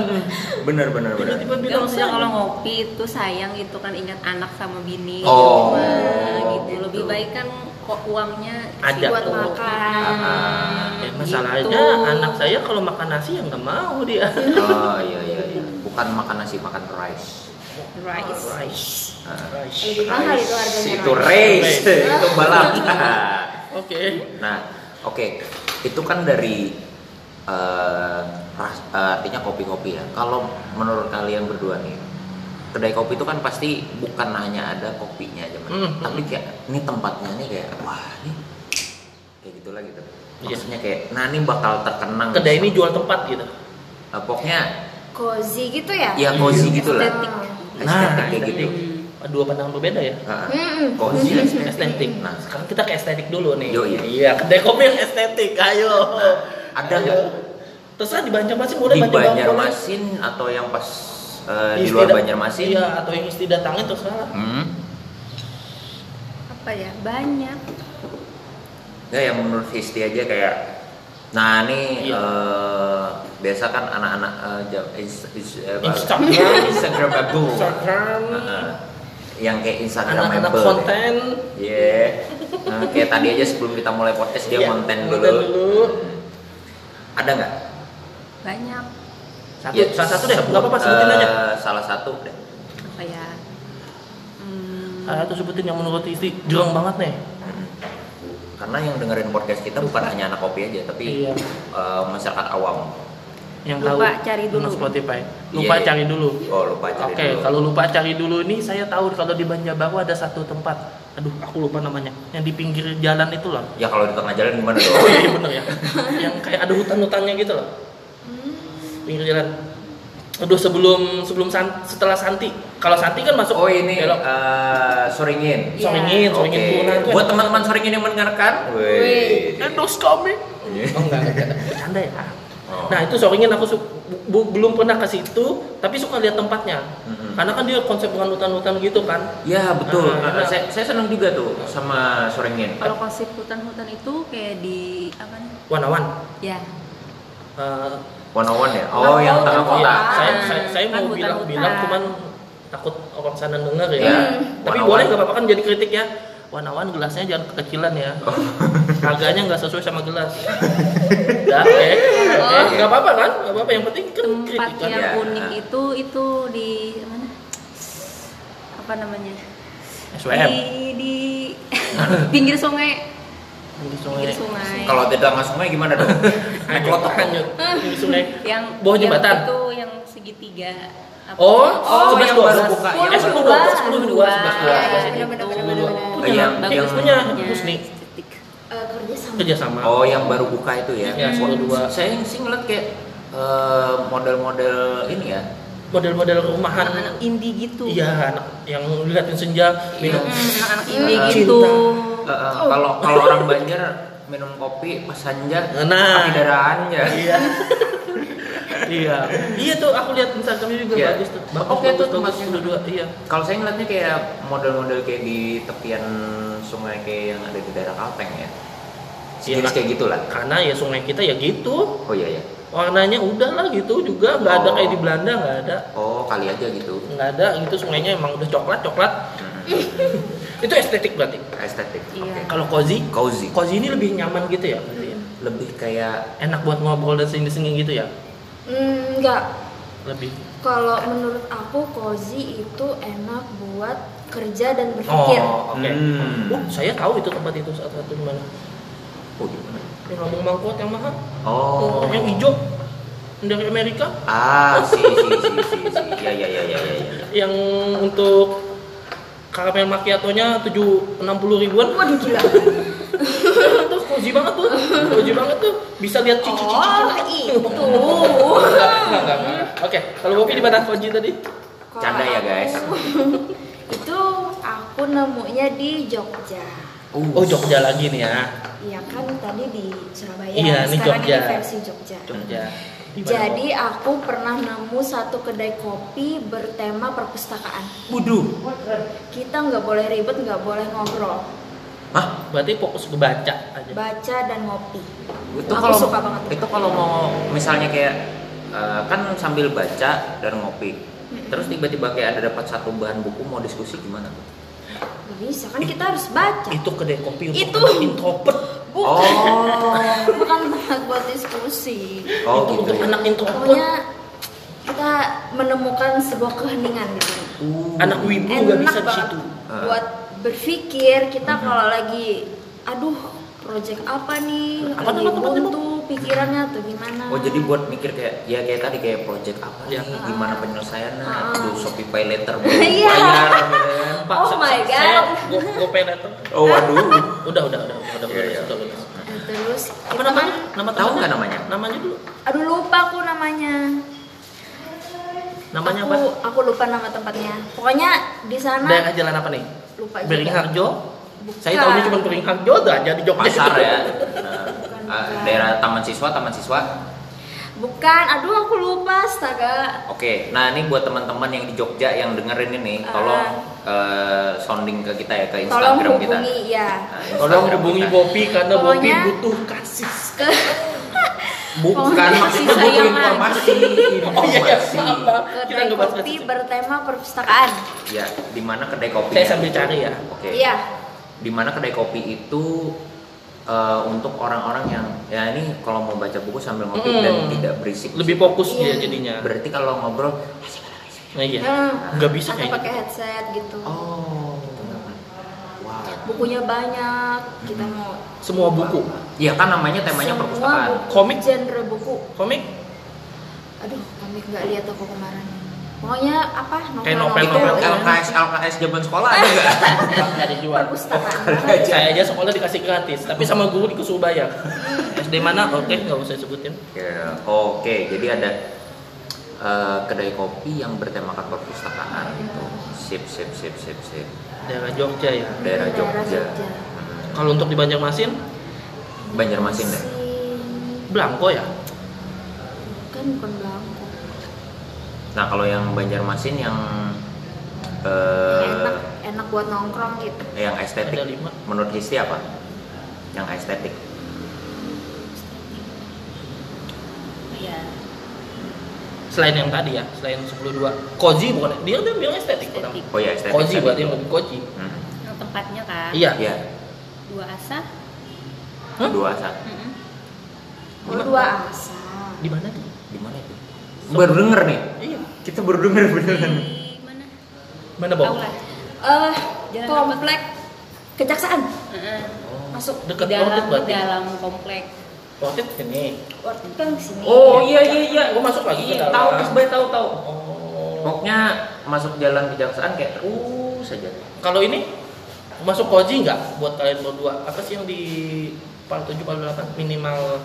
bener bener bener. Tiba-tiba bilang maksudnya sayang. kalau ngopi itu sayang itu kan ingat anak sama bini Oh, di rumah, gitu. gitu. Lebih baik kan kok uangnya Ada buat tuh. makan Ah, Ya, Gitu. masalahnya anak saya kalau makan nasi ya nggak mau dia. (laughs) Oh iya iya iya. Bukan makan nasi, makan rice. Rice. Rice. Ah. Rice. lebih mahal itu harganya Itu Rice. race, itu balap. (laughs) Oke. Nah, oke, itu kan dari eh, ras- eh, artinya kopi-kopi ya. Kalau menurut kalian berdua nih, kedai kopi itu kan pasti bukan hanya ada kopinya aja, Mas. Hmm, tapi kayak ini tempatnya nih kayak wah ini kayak gitulah gitu. Iya. Maksudnya kayak, nah ini bakal terkenang. Kedai ini jual tempat gitu. Eh, pokoknya cozy gitu ya ya cozy gitu lah. Estetik. Estetik kayak gitu. Dua pandangan berbeda ya. Ah, Mm-mm. cozy estetik. Estetik. Nah, sekarang kita ke estetik dulu nih. Yo, iya. Iya, kedai kopi yang estetik. Ayo. Ada nggak Terserah di Banjarmasin boleh di Banjarmasin. Atau yang pas eh, di luar Banjarmasin? Iya, atau yang isti datangin terserah. Hmm. Apa ya? Banyak. Nggak yang menurut Histi aja kayak Nah ini Iya. eh, biasa kan anak-anak eh, jam- ins- ins- eh, apa? Instagram. Instagramable Instagram. Heeh. yang kayak Anak-anak Instagramable konten. Iya Nah, kayak tadi aja sebelum kita mulai podcast dia Iya, konten dulu. konten dulu. Ada nggak? Banyak. Satu, Ya, salah satu deh, nggak apa-apa sebutin eh, aja. Salah satu deh. Apa ya? Hmm, Salah satu sebutin yang menurut isti jurang banget nih. Hmm. Karena yang dengerin podcast kita bukan hanya anak kopi aja, tapi Iya. eh, masyarakat awam. Yang Lupa tahu cari dulu. Spotify. Lupa iya. cari dulu. Oh lupa cari Oke, dulu. kalau lupa cari dulu ini saya tahu kalau di Banjarbaru ada satu tempat. Aduh, aku lupa namanya. Yang di pinggir jalan itu loh. Ya kalau di tengah jalan gimana (laughs) dong? Oh iya bener ya. yang kayak ada hutan-hutannya gitu loh. Pinggir jalan. Aduh sebelum sebelum san- setelah Santi. Kalau Santi kan masuk Oh ini belok. eh, Soringin. Iya. Soringin, Soringin. Turunan tuh. Buat teman-teman Soringin yang mendengarkan, Wih. Endos kami. Iya. Oh enggak, enggak, enggak. Bercanda ya. Oh. Nah itu Soringin aku su- bu- belum pernah ke situ, tapi suka lihat tempatnya. Mm-mm. Karena kan dia konsep dengan hutan-hutan gitu kan. Ya betul. Ah, Eh, enak. saya, saya senang juga tuh sama Soringin. kalau konsep hutan-hutan itu kayak di apa nih? Wanawan. Ya. Eh, One on one ya. Oh, Oh, yang tengah kota. Iya, Ah. saya, saya, saya Kan mau bilang hutan-hutan. bilang cuman takut orang sana denger ya. Iya. Tapi boleh nggak apa-apa kan jadi kritik ya. Wanawan gelasnya jangan kekecilan ya. Oh. Harganya nggak sesuai sama gelas. ya, oke. Oke, nggak apa-apa kan? Nggak apa-apa. Yang penting kan Tempat kritikan. yang Ya. unik itu itu di mana? Apa namanya? SWM. Di di pinggir sungai. Pinggir Pinggir sungai. sungai. Kalau tidak nggak sungai gimana dong? (laughs) Naik klotok. Hanyut. Pinggir (laughs) sungai. yang Bawah yang jembatan. itu yang segitiga. Apa? Oh, Oh, sebelas yang dua. baru buka. Eh, Yang sepuluh baru dua, buka. sepuluh dua, sebelas dua. Iya, Sebelas iya, dua. Oh, yang- bagus yang- punya Husni. Eh, kerja sama Kerja sama. Oh, yang baru buka itu ya? Ya, sepuluh dua. Saya sih ngeliat kayak eh, model-model ini ya. Model-model rumahan. Anak-anak indie gitu. Iya, anak yang liatin senja minum. Hmm, (laughs) anak-anak indie gitu. Eh, Kalau kalau orang Banjar minum kopi pas sanja, Nah. darahannya. Iya. (laughs) iya. Iya tuh aku lihat Instagramnya juga Iya. bagus tuh. Bagus, Oke, bagus, tuh tempatnya. dua-dua. Iya. Kalau saya ngeliatnya kayak model-model kayak di tepian sungai kayak yang ada di daerah Kalteng ya. Iya, Sejenis Kak. kayak gitulah. Karena ya sungai kita ya gitu. Oh iya ya. Warnanya udah lah gitu juga nggak ada Oh. kayak di Belanda nggak ada. Oh kali aja gitu. Nggak ada gitu sungainya emang udah coklat coklat. Hmm. Itu estetik berarti. Estetik. Iya. Oke. Kalau cozy, Cozy. cozy ini lebih nyaman gitu ya. berarti ya? Lebih kayak Enak buat ngobrol dan sini-sini gitu ya. Hmm, enggak Lebih. kalau menurut aku cozy itu enak buat kerja dan berpikir Oh, oke. Hmm. Uh, saya tahu itu tempat itu saat satu di mana. Oh gimana? Yang ngomong mangkot yang mahal. Oh. Yang hijau. dari Amerika Ah, si si si si si. Ya ya ya ya ya. ya. yang untuk karamel macchiato-nya 760 ribuan Waduh gila. (laughs) tuh cozy banget tuh cozy banget tuh bisa lihat cici cici Oh, itu. enggak, (laughs) enggak. oke kalau kopi di mana cozy tadi Canda ya, guys. (laughs) itu aku nemunya di Jogja. oh Jogja lagi nih ya Iya kan tadi di Surabaya. Iya, ini Sekarang Jogja. ini versi Jogja. Jogja Jadi aku pernah nemu satu kedai kopi bertema perpustakaan. Wuduh. Kita nggak boleh ribet, nggak boleh ngobrol, Hah? berarti fokus ke baca aja baca dan ngopi. Itu Aku kalau suka banget. itu kalau mau misalnya kayak eh, kan sambil baca dan ngopi. Terus tiba-tiba kayak ada dapat satu bahan buku mau diskusi gimana tuh? Gak bisa kan kita harus baca. itu kedai kopi untuk Itu. introvert Oh. (laughs) Bukan tempat buat diskusi. Oh itu gitu. untuk anak introvert Pokoknya kita menemukan sebuah keheningan di sana. Uh. anak wibu nggak bisa di situ Ah. buat berpikir kita Mhm. kalau lagi aduh project apa nih Apa lagi buntu pikirannya tuh gimana Oh jadi buat mikir kayak ya kayak tadi kayak project apa Ya. nih, gimana penyelesaiannya, Ah. aduh Shopee Pay Later (laughs) Iya. bayar gitu. Pak, Oh my saya God. go, go pay later. Oh waduh. Udah, udah, udah, udah, udah, Iya, iya. udah, udah, udah. Nah, terus Apa namanya? kan- Nama Tahu nggak namanya? Namanya dulu. aduh lupa aku namanya Namanya aku, apa? aku lupa nama tempatnya pokoknya di sana Daerah jalan apa nih? lupa juga Beringharjo. Bukan. Saya tahunya cuma Beringharjo dah jadi Jogja. Pasar ya. (laughs) Nah, Bukan, ah, bukan. daerah Taman Siswa, Taman Siswa. Bukan aduh aku lupa astaga Oke, nah ini buat teman-teman yang di Jogja yang dengerin ini, Ah. tolong eh, sounding ke kita ya ke tolong Instagram kita. hubungi ya Nah, Tolong hubungi kita. Bopi karena Bopi butuh kasih. (laughs) ke Bukan maksudnya butuh sayang informasi. Oh iya, iya, informasi. maaf, maaf. Kita kedai bahas kopi kasih. bertema perpustakaan Ya, di mana kedai kopi? Saya sambil cari ya. Oke. iya Di mana kedai kopi itu eh, untuk orang-orang yang ya ini kalau mau baca buku sambil ngopi Hmm. dan tidak berisik. Lebih fokus Iya. dia jadinya. Berarti kalau ngobrol Nah, iya. Hmm. Nggak bisa atau kayak pakai headset gitu Oh. Wow. bukunya banyak kita mau Semua buku. Iya kan namanya temanya semua perpustakaan. buku, Komik? genre buku Komik? aduh komik nggak lihat aku kemarin pokoknya apa novel Kayak novel, Itu novel. LKS LKS zaman sekolah ada nggak? Nggak dijual. perpustakaan Oh, banget. Saya aja sekolah dikasih gratis, tapi sama guru disuruh bayar. SD mana? Oke, nggak usah sebutin. Ya, Oke, jadi ada eh, kedai kopi yang bertemakan perpustakaan itu. Sip, sip, sip, sip, sip. Daerah Jogja ya. Daerah Jogja. Jogja. Hmm. Kalau untuk di Banjarmasin, Banjarmasin deh. Blanko ya. kan bukan belangko Nah kalau yang Banjarmasin yang eh, enak enak buat nongkrong gitu yang estetik, Ada lima. menurut Histi apa? Yang estetik. Iya. Selain yang tadi ya, selain 102. Cozy bukan? Dia udah bilang estetik. orang. Estetik. Oh ya estetik. Cozy tadi. berarti yang lebih cozy. Hmm. Yang tempatnya kan. Iya. Iya. Dua asa. Hah? Dua asa. Mm-mm. oh, Gimana? dua asa Di mana tuh? Di mana itu? Baru denger nih. Kita baru denger beneran. Di mana? Mana, Bob? Aula. eh Jalan komplek kejaksaan Heeh. masuk Dekat dalam Orchid berarti. dalam komplek. Orchid sini. Orchid kan sini Oh iya iya iya. Gua masuk lagi ke Iya, dalam. Tahu Mas tahu tahu. Oh. Pokoknya masuk jalan kejaksaan kayak terus saja. Kalau ini masuk cozy nggak buat kalian berdua? Apa sih yang di part 7 part 8 minimal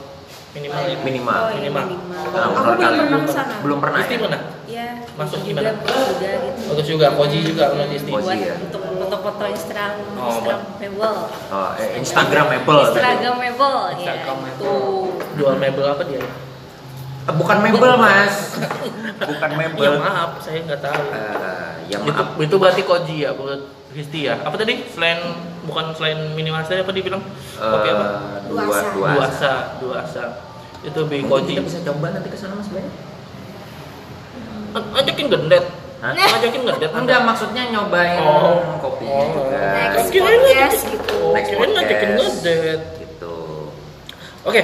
minimal ya? Minimal. Oh, iya, Minimal. minimal. Nah, Aku belum pernah ke sana. Belum pernah. Ya? pernah. Ya, Masuk itu gimana? juga bagus juga gitu. Bagus juga, cozy juga menurut Isti. Cozy. Buat ya. untuk foto-foto Instagram, Oh, Instagramable. Oh, eh, Instagramable. Instagramable, ya. Itu. Jual mebel apa dia? Eh, Bukan mebel mas. (laughs) Bukan mebel. Ya maaf, saya nggak tahu. Eh, ya itu, maaf. itu berarti koji ya buat Kristi ya. Apa tadi? Selain bukan selain minimal saya apa dibilang? Kopi apa? Eh, dua Dua asa. dua asa. dua asa. Itu koji. kita bisa coba nanti ke sana mas Bay. A- Ajakin gendet. Hah? Ajakin gendet. Enggak maksudnya nyobain Oh. kopinya Oh. juga. next Kirain podcast gitu Oh, Next kirain ngajakin. Gitu. Oke.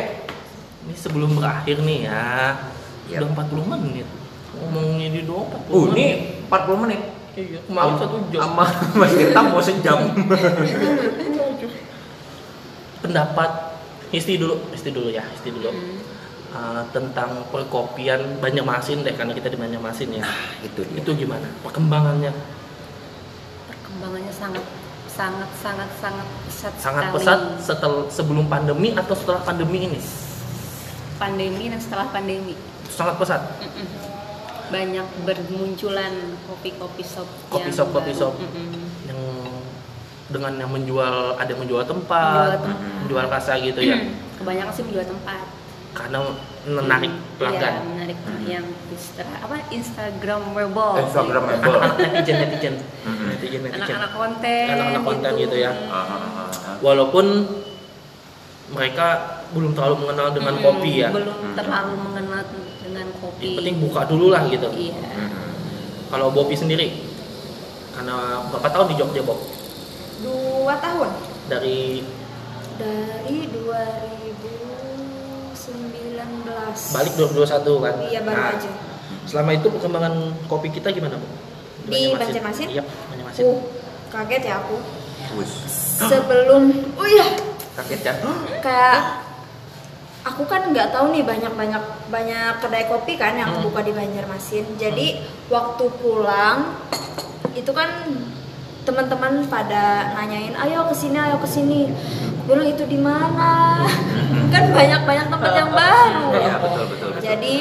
Ini sebelum berakhir nih ya. Yap. Udah 40 menit. Ngomongnya di doang 40 Uh, menit. ini 40 menit. Iya, kemarin satu jam. Sama Mas Tirta mau sejam. pendapat Isti dulu, Isti dulu ya, Isti dulu. Hmm. uh, tentang perkopian Banjarmasin deh karena kita di Banjarmasin ya. Nah, itu dia. Itu gimana perkembangannya? perkembangannya sangat sangat sangat sangat pesat Sangat sekali. pesat setelah sebelum pandemi atau setelah pandemi ini? pandemi dan setelah pandemi Sangat pesat. Mm-mm. Banyak bermunculan kopi-kopi shop Kopi yang shop, kopi shop. Mm-mm. Yang dengan yang menjual ada yang menjual tempat, Menjual tempat. menjual rasa gitu ya. (clears throat) kebanyakan sih menjual tempat Karena menarik pelanggan. Iya, menarik yang Insta- apa Instagramable Instagramable. (laughs) Netizen netizen, Mm-mm. netizen netizen. anak-anak konten Anak-anak konten gitu ya. Ah, ah, ah. Walaupun mereka belum terlalu mengenal dengan Mm-mm, kopi ya. belum Mm-mm. terlalu mengenal dengan kopi Yang penting buka dulu lah gitu. iya Mm-mm. Kalau Bopi sendiri, karena berapa tahun di Jogja Bob? dua tahun Dari dari 2019 balik 2021 kan? iya baru Nah, aja Selama itu perkembangan kopi kita gimana Bu? Di Banjarmasin? Iya, Banjarmasin. uh kaget ya aku Wus. sebelum oh iya Kaget kan? kayak aku kan nggak tahu nih banyak banyak banyak kedai kopi kan yang Hmm. buka di Banjarmasin. Jadi waktu pulang itu kan teman-teman pada nanyain ayo ke sini ayo ke sini bilang itu di mana? Kan banyak banyak tempat yang baru. Iya, betul betul betul. jadi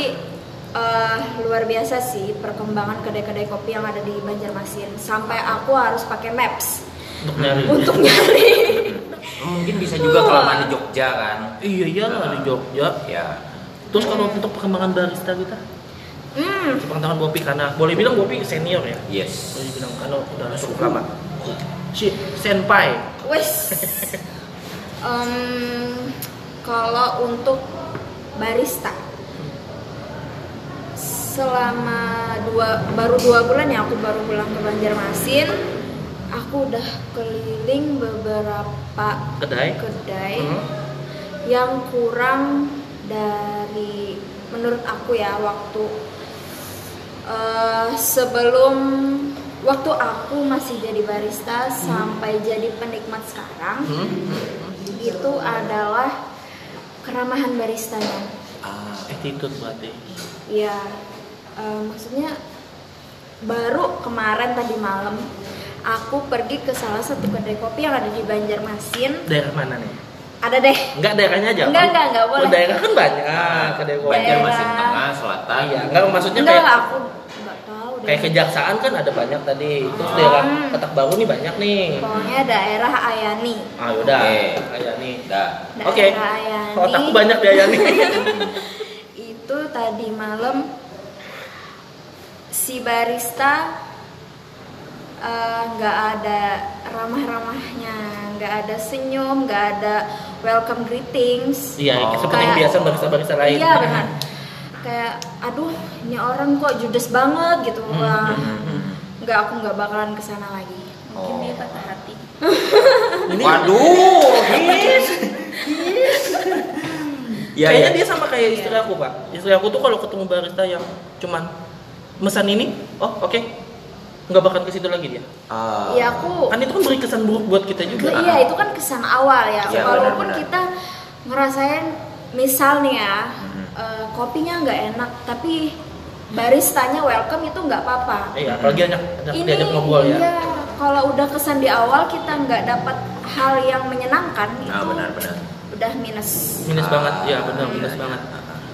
eh, luar biasa sih perkembangan kedai-kedai kopi yang ada di Banjarmasin. Sampai aku harus pakai maps. Untuk nyari. untuk nyari mungkin bisa juga kelamaan di Jogja kan. Iya iya lah di Jogja. Ya. Terus kalau untuk perkembangan barista kita, hmm, pengetahuan Bopi karena boleh bilang Bopi senior ya. Yes. Boleh bilang kalau udah cukup lama. Si senpai. Wes. Em, kalau untuk barista, selama dua baru dua bulan ya aku baru pulang ke Banjarmasin, aku udah keliling beberapa Kedai. kedai Hmm. yang kurang dari menurut aku ya waktu eh, sebelum waktu aku masih jadi barista sampai jadi penikmat sekarang Hmm. itu adalah keramahan baristanya Ah, Attitude berarti. ya eh, maksudnya baru kemarin tadi malam aku pergi ke salah satu kedai kopi yang ada di Banjarmasin Daerah mana nih? ada deh Enggak daerahnya aja. Enggak, enggak, enggak Oh, boleh. daerah kan banyak kedai kopi. Daerah. Banjarmasin Tengah, Selatan. Iya, enggak maksudnya enggak kayak aku nggak tahu deh kayak kejaksaan kan ada banyak tadi. Terus Hmm. daerah Petak Baru nih banyak nih. pokoknya daerah Ayani Ah yaudah, Oke. kayak nih. Dah. daerah Oke. Ayani Otakku banyak di Ayani. (laughs) itu tadi malam si barista eh, nggak ada ramah-ramahnya nggak ada senyum nggak ada welcome greetings Iya, Oh. seperti Kayak- biasa barista-barista lain. iya benar kayak aduh ini orang kok judes banget gitu Hmm, Wah, Hmm, hmm. nggak aku nggak bakalan ke sana lagi mungkin Oh. dia patah hati (laughs) Ini Waduh. (laughs) Iya, kayaknya iya. dia sama kayak istri aku, Pak. Istri aku tuh kalau ketemu barista yang cuman mesan ini, oh oke. Nggak bakal ke situ lagi dia. Ah. ya aku Kan itu kan beri kesan buruk buat kita juga. iya itu kan kesan awal ya. Iya, Walaupun benar-benar. kita ngerasain misal nih ya Mhm. eh, kopinya nggak enak, tapi baristanya welcome itu nggak apa-apa. Iya, apalagi ajak Ini diajak ngobrol ya. iya, kalau udah kesan di awal kita nggak dapat hal yang menyenangkan Nah, itu benar-benar. udah minus. Minus Ah, banget, ya benar iya, minus iya. banget.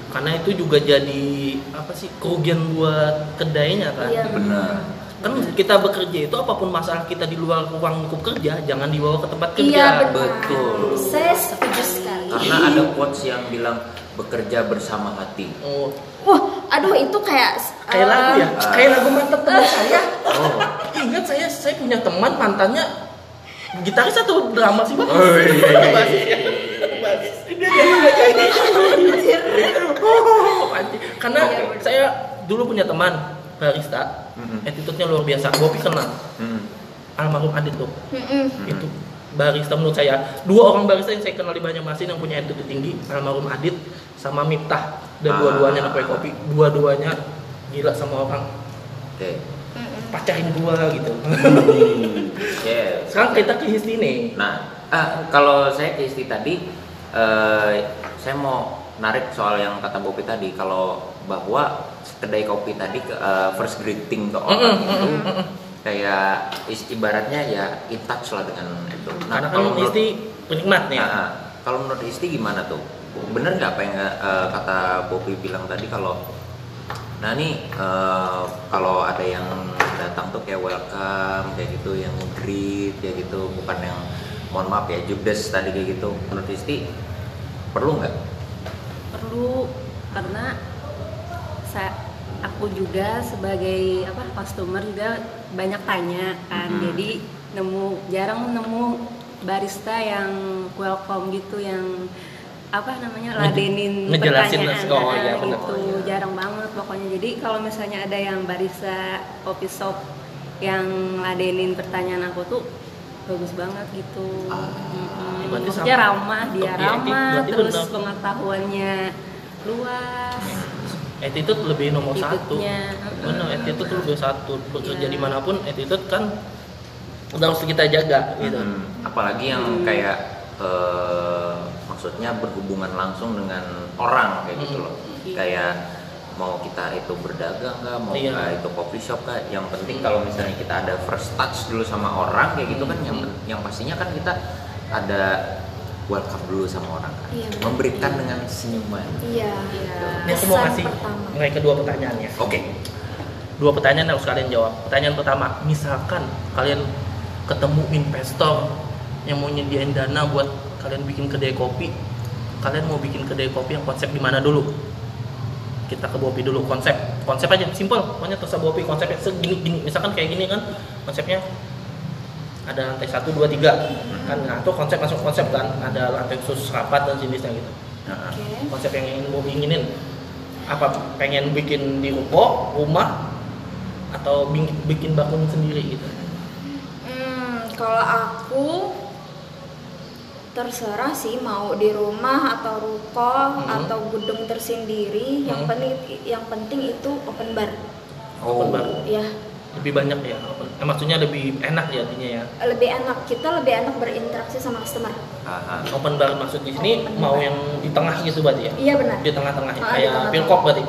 Karena itu juga jadi apa sih kerugian buat kedainya kan. Iya Benar. Kan kita bekerja itu apa pun masalah kita di luar ruang lingkup kerja, jangan dibawa ke tempat kerja. Iya benar. betul. Saya setuju sekali. Karena ada quotes yang bilang bekerja bersama hati. Oh, Wah, aduh itu kayak kayak eh, lagu ya, Ah. kayak lagu mantan teman saya. Oh. (laughs) Ingat saya saya punya teman mantannya gitaris atau drama sih bang? Oh, iya, iya, iya. Dia jadi. (laughs) Karena Iya, saya dulu punya teman barista, Mhm. attitude-nya luar biasa. Bopi kenal, Hmm. almarhum Adit tuh. mm-mm. Itu barista menurut saya dua orang barista yang saya kenal di Banjarmasin yang punya attitude tinggi, almarhum Adit sama Miftah. Dan Ah. dua-duanya kue kopi, dua-duanya gila sama orang Oke. Mm-mm. pacarin gua gitu. Yes. Sekarang kita ke Histi nih. Nah, ah, kalau saya ke istri tadi, eh, saya mau narik soal yang kata Bopi tadi kalau bahwa kedai kopi tadi ke- eh, first greeting ke orang itu kayak is- ibaratnya ya in touch lah dengan itu. Karena kan kalau menurut- Isti penikmat nih. Nah, ah. kalau menurut Isti gimana tuh? Bener nggak apa yang eh, kata Bopi bilang tadi kalau Nah nih eh, kalau ada yang datang tuh kayak welcome kayak gitu, yang greet kayak gitu, bukan yang mohon maaf ya judes tadi kayak gitu. Menurut Isti perlu nggak? perlu karena saya aku juga sebagai apa customer juga banyak tanya kan. Mhm. jadi nemu jarang nemu barista yang welcome gitu yang apa namanya ladenin ngejelasin pertanyaan oh, iya, bener. itu jarang banget pokoknya. Jadi kalau misalnya ada yang barista coffee shop yang ladenin pertanyaan aku tuh bagus banget gitu. Ah, berarti sama- ramah dia Iya, ramah terus pengetahuannya luas Attitude lebih nomor satu. Benar, attitude lebih satu. Bekerja Iya. di mana pun, attitude kan udah harus kita jaga gitu. Hmm, apalagi yang Hmm. kayak eh, maksudnya berhubungan langsung dengan orang kayak gitu Hmm. loh. Iya. Kayak mau kita itu berdagang nggak, mau Iya. nggak itu coffee shop kah, yang penting kalau misalnya kita ada first touch dulu sama orang kayak gitu kan yang Hmm. yang pastinya kan kita ada welcome dulu sama orang kan. Iya. Memberikan dengan senyuman. Iya. Iya. Ini aku mau kasih pertama. mulai kedua pertanyaannya. Oke. Dua pertanyaan yang harus kalian jawab. Pertanyaan pertama, misalkan kalian ketemu investor yang mau nyediain dana buat kalian bikin kedai kopi, kalian mau bikin kedai kopi yang konsep di mana dulu? Kita ke Bopi dulu konsep, konsep aja, simple. Pokoknya terserah Bopi konsepnya segini gini. Misalkan kayak gini kan konsepnya ada lantai satu dua tiga kan nah itu konsep masuk konsep kan ada lantai khusus rapat dan jenisnya gitu nah, Oke. konsep yang ingin Bobi inginin apa pengen bikin di ruko rumah atau bikin, bangun sendiri gitu Hmm, kalau aku terserah sih mau di rumah atau ruko Hmm. atau gedung tersendiri. Yang Hmm. penting yang penting itu open bar. Open bar. Ya, lebih banyak ya eh, maksudnya lebih enak ya artinya ya lebih enak. Kita lebih enak berinteraksi sama customer. Aha. open bar maksud di sini Open mau bar. yang di tengah gitu berarti ya Iya benar. di tengah-tengah Ah, di kayak pilkop berarti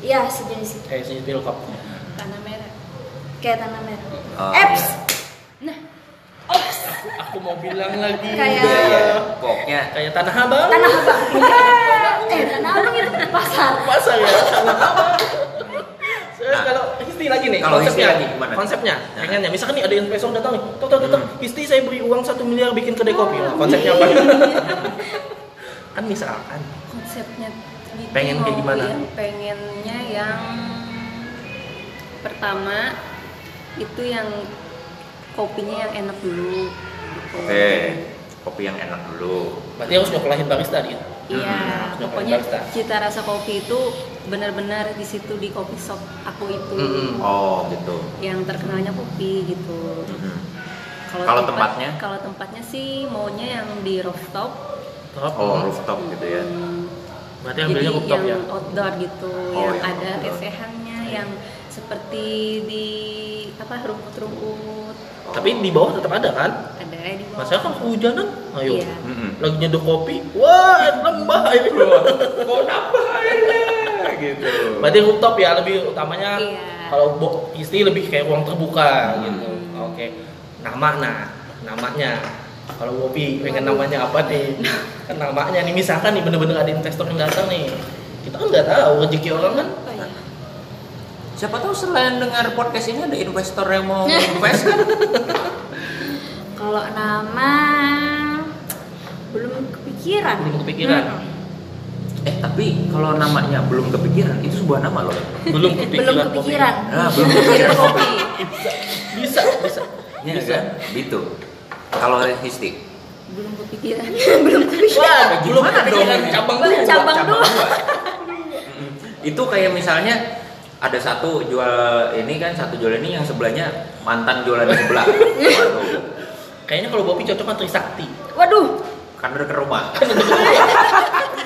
Iya, sejenis itu. kayak sini pilkop tanah merah Kayak tanah merah. Oh, Eps. iya. aku, aku mau bilang lagi Kayak- udah. Pokoknya kayak tanah abang Tanah Abang. (laughs) eh, tanah Abang itu pasar. pasar ya tanah abang Saya Nah, kalau Nih kalau konsepnya lagi gimana? konsepnya Nah. pengennya misalkan nih ada investor datang nih tuh tuh tuh Hmm. Histi saya beri uang satu miliar bikin kedai kopi Nah, konsepnya apa (laughs) kan misalkan konsepnya Pengen kayak gimana? pengennya yang pertama itu yang kopinya yang enak dulu gitu. oke kopi yang enak dulu. berarti harus nyokolahin barista dia Iya, Hmm, pokoknya barista. cita rasa kopi itu benar-benar di situ di kopi shop aku itu Mm-mm. Oh gitu. yang terkenalnya kopi gitu. Mhm. Kalau Kalau tempat- tempatnya? Kalau tempatnya sih maunya yang di rooftop. Top. Oh rooftop gitu ya. Hmm, berarti Jadi ambilnya rooftop yang ya outdoor gitu, Oh, yang yang ada outdoor. tesehannya, yang seperti di apa rumput-rumput tapi di bawah tetap ada kan ada di bawah. masa kan kehujanan ayo Iya. Mhm. lagi nyeduh kopi wah air keluar kok nambah airnya gitu. berarti rooftop ya lebih utamanya Iya. kalau istri lebih kayak ruang terbuka gitu Hmm. oke nama nah namanya kalau Bopi pengen namanya apa nih kan namanya nih misalkan nih bener-bener ada investor yang datang nih kita kan nggak tahu rezeki orang kan Apa ya? Siapa tahu selain dengar podcast ini ada investor yang mau invest kan? (laughs) Kalau nama belum kepikiran. belum kepikiran Hmm. Eh tapi kalau namanya belum kepikiran itu sebuah nama loh. belum kepikiran Belum kepikiran. Nah, belum kepikiran kopi. bisa bisa Ya bisa kan? Gitu. Kalau Histi, belum kepikiran. (laughs) belum kepikiran. Wah, belum gimana kepikiran dong? cabang dua. cabang dua. itu kayak misalnya ada satu jual ini kan satu jual ini yang sebelahnya mantan jualan sebelah. Waduh. Kayaknya kalau Bopi cocok kan Trisakti. Waduh. Kan udah ke rumah. (laughs)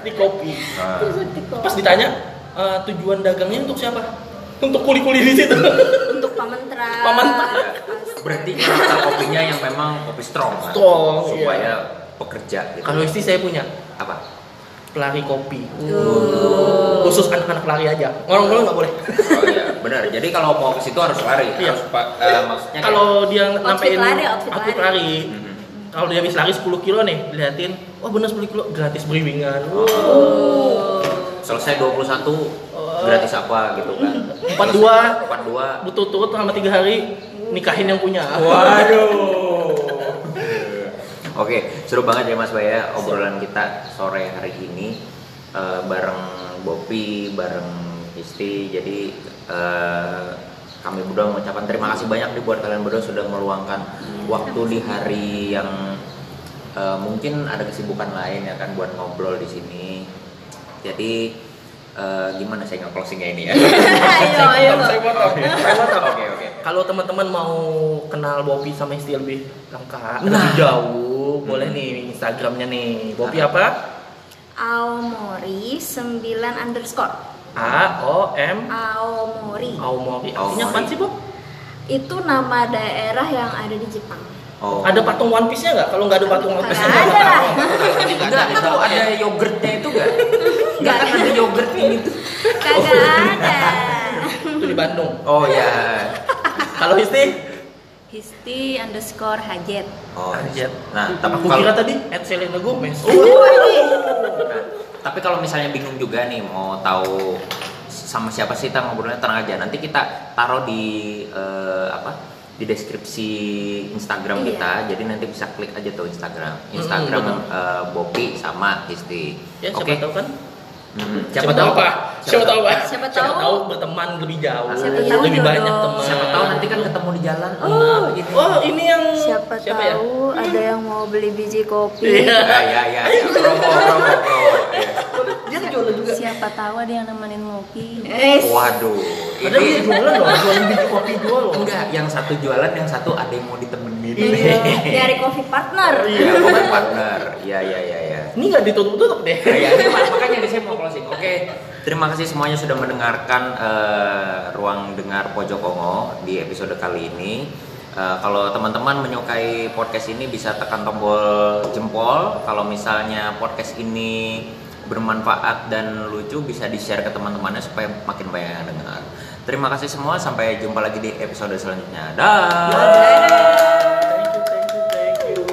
Trisakti kopi. Nah, Pas ditanya "Eh, tujuan dagangnya untuk siapa? Untuk kuli-kuli di situ. Untuk pamentra. Pamentra. berarti karakter kopinya yang memang kopi strong kan? Strong, supaya pekerja gitu. Kalau istri saya punya apa? pelari kopi. Khusus anak-anak lari aja. Orang-orang nggak boleh. Oh iya, benar. Jadi kalau mau ke situ harus lari. Iya. Harus eh, maksudnya Kalau dia Outfit nampein lari, outfit outfit lari. lari, kayak- Mhm. kalau dia habis lari 10 kilo nih, diliatin, wah bener 10 kilo gratis briwingan. selesai 21 gratis apa gitu kan. 42 42 butuh turut sama tiga hari nikahin yang punya. Waduh. (laughs) Oke, seru banget ya Mas Baya obrolan kita sore hari ini eh, bareng Bopi, bareng Isti. Jadi eh, kami berdua mengucapkan terima kasih banyak nih buat kalian berdua sudah meluangkan waktu di hari yang eh, mungkin ada kesibukan lain ya kan buat ngobrol di sini. Jadi eh, gimana saya nggak closingnya ini ya? (laughs) ayo ayo Saya potong. Saya potong. Oke oke. Kalau teman-teman mau kenal Bopi sama Isti lebih lengkap, Nah. lebih jauh, boleh nih Instagramnya nih. Bopi Nah. apa? Aomori 9 underscore A O M Aomori Aomori. Artinya Aomori. apa sih, Bob? itu nama daerah yang ada di Jepang Oh. Ada patung One Piece-nya nggak? Kalau nggak ada patung One Piece-nya Nggak ada lah. Enggak, itu ada yogurtnya itu enggak? Enggak (laughs) kan ada yogurt ini tuh. kagak ada itu di Bandung. Oh ya. Kalau Isti? Histi underscore hajet. Oh. Anjir. Nah, tapi Aku kalau kira tadi Ed Selena Gomez. Nah, tapi kalau misalnya bingung juga nih mau tahu sama siapa sih kita ngobrolnya tenang aja. Nanti kita taruh di eh, apa? Di deskripsi Instagram Iya. kita. Jadi nanti bisa klik aja tuh Instagram. Instagram betul. eh, Bopi sama Histi. Ya, siapa Oke. tahu kan? Hmm, Siapa, tahu apa? Siapa tahu apa? Siapa tahu. berteman lebih jauh. Siapa lebih tahu banyak jodoh. teman. Siapa tahu nanti kan ketemu di jalan. Oh, Oh, gitu. oh ini yang siapa, ya? tahu ada yang mau beli biji kopi Iya. Ya, ya, ya, (laughs) ya. Promo, promo, promo. Ya. Jualan juga. Siapa tahu ada yang nemenin ngopi. eh Waduh, Ada dia ini jualan loh, jualan biji kopi jual loh. enggak, yang satu jualan, yang satu ada yang mau ditemenin. Iya, (laughs) nyari coffee partner Iya, pokoknya partner. Iya, iya, iya, iya. Ini nggak ditutup-tutup deh. Nah, ya, ini mak- makanya di saya mau closing. Oke, terima kasih semuanya sudah mendengarkan eh, ruang dengar pojok Kongo di episode kali ini. Eh, kalau teman-teman menyukai podcast ini bisa tekan tombol jempol. Kalau misalnya podcast ini bermanfaat dan lucu bisa di-share ke teman-temannya supaya makin banyak yang dengar. Terima kasih semua, sampai jumpa lagi di episode selanjutnya. Dah. Dadah.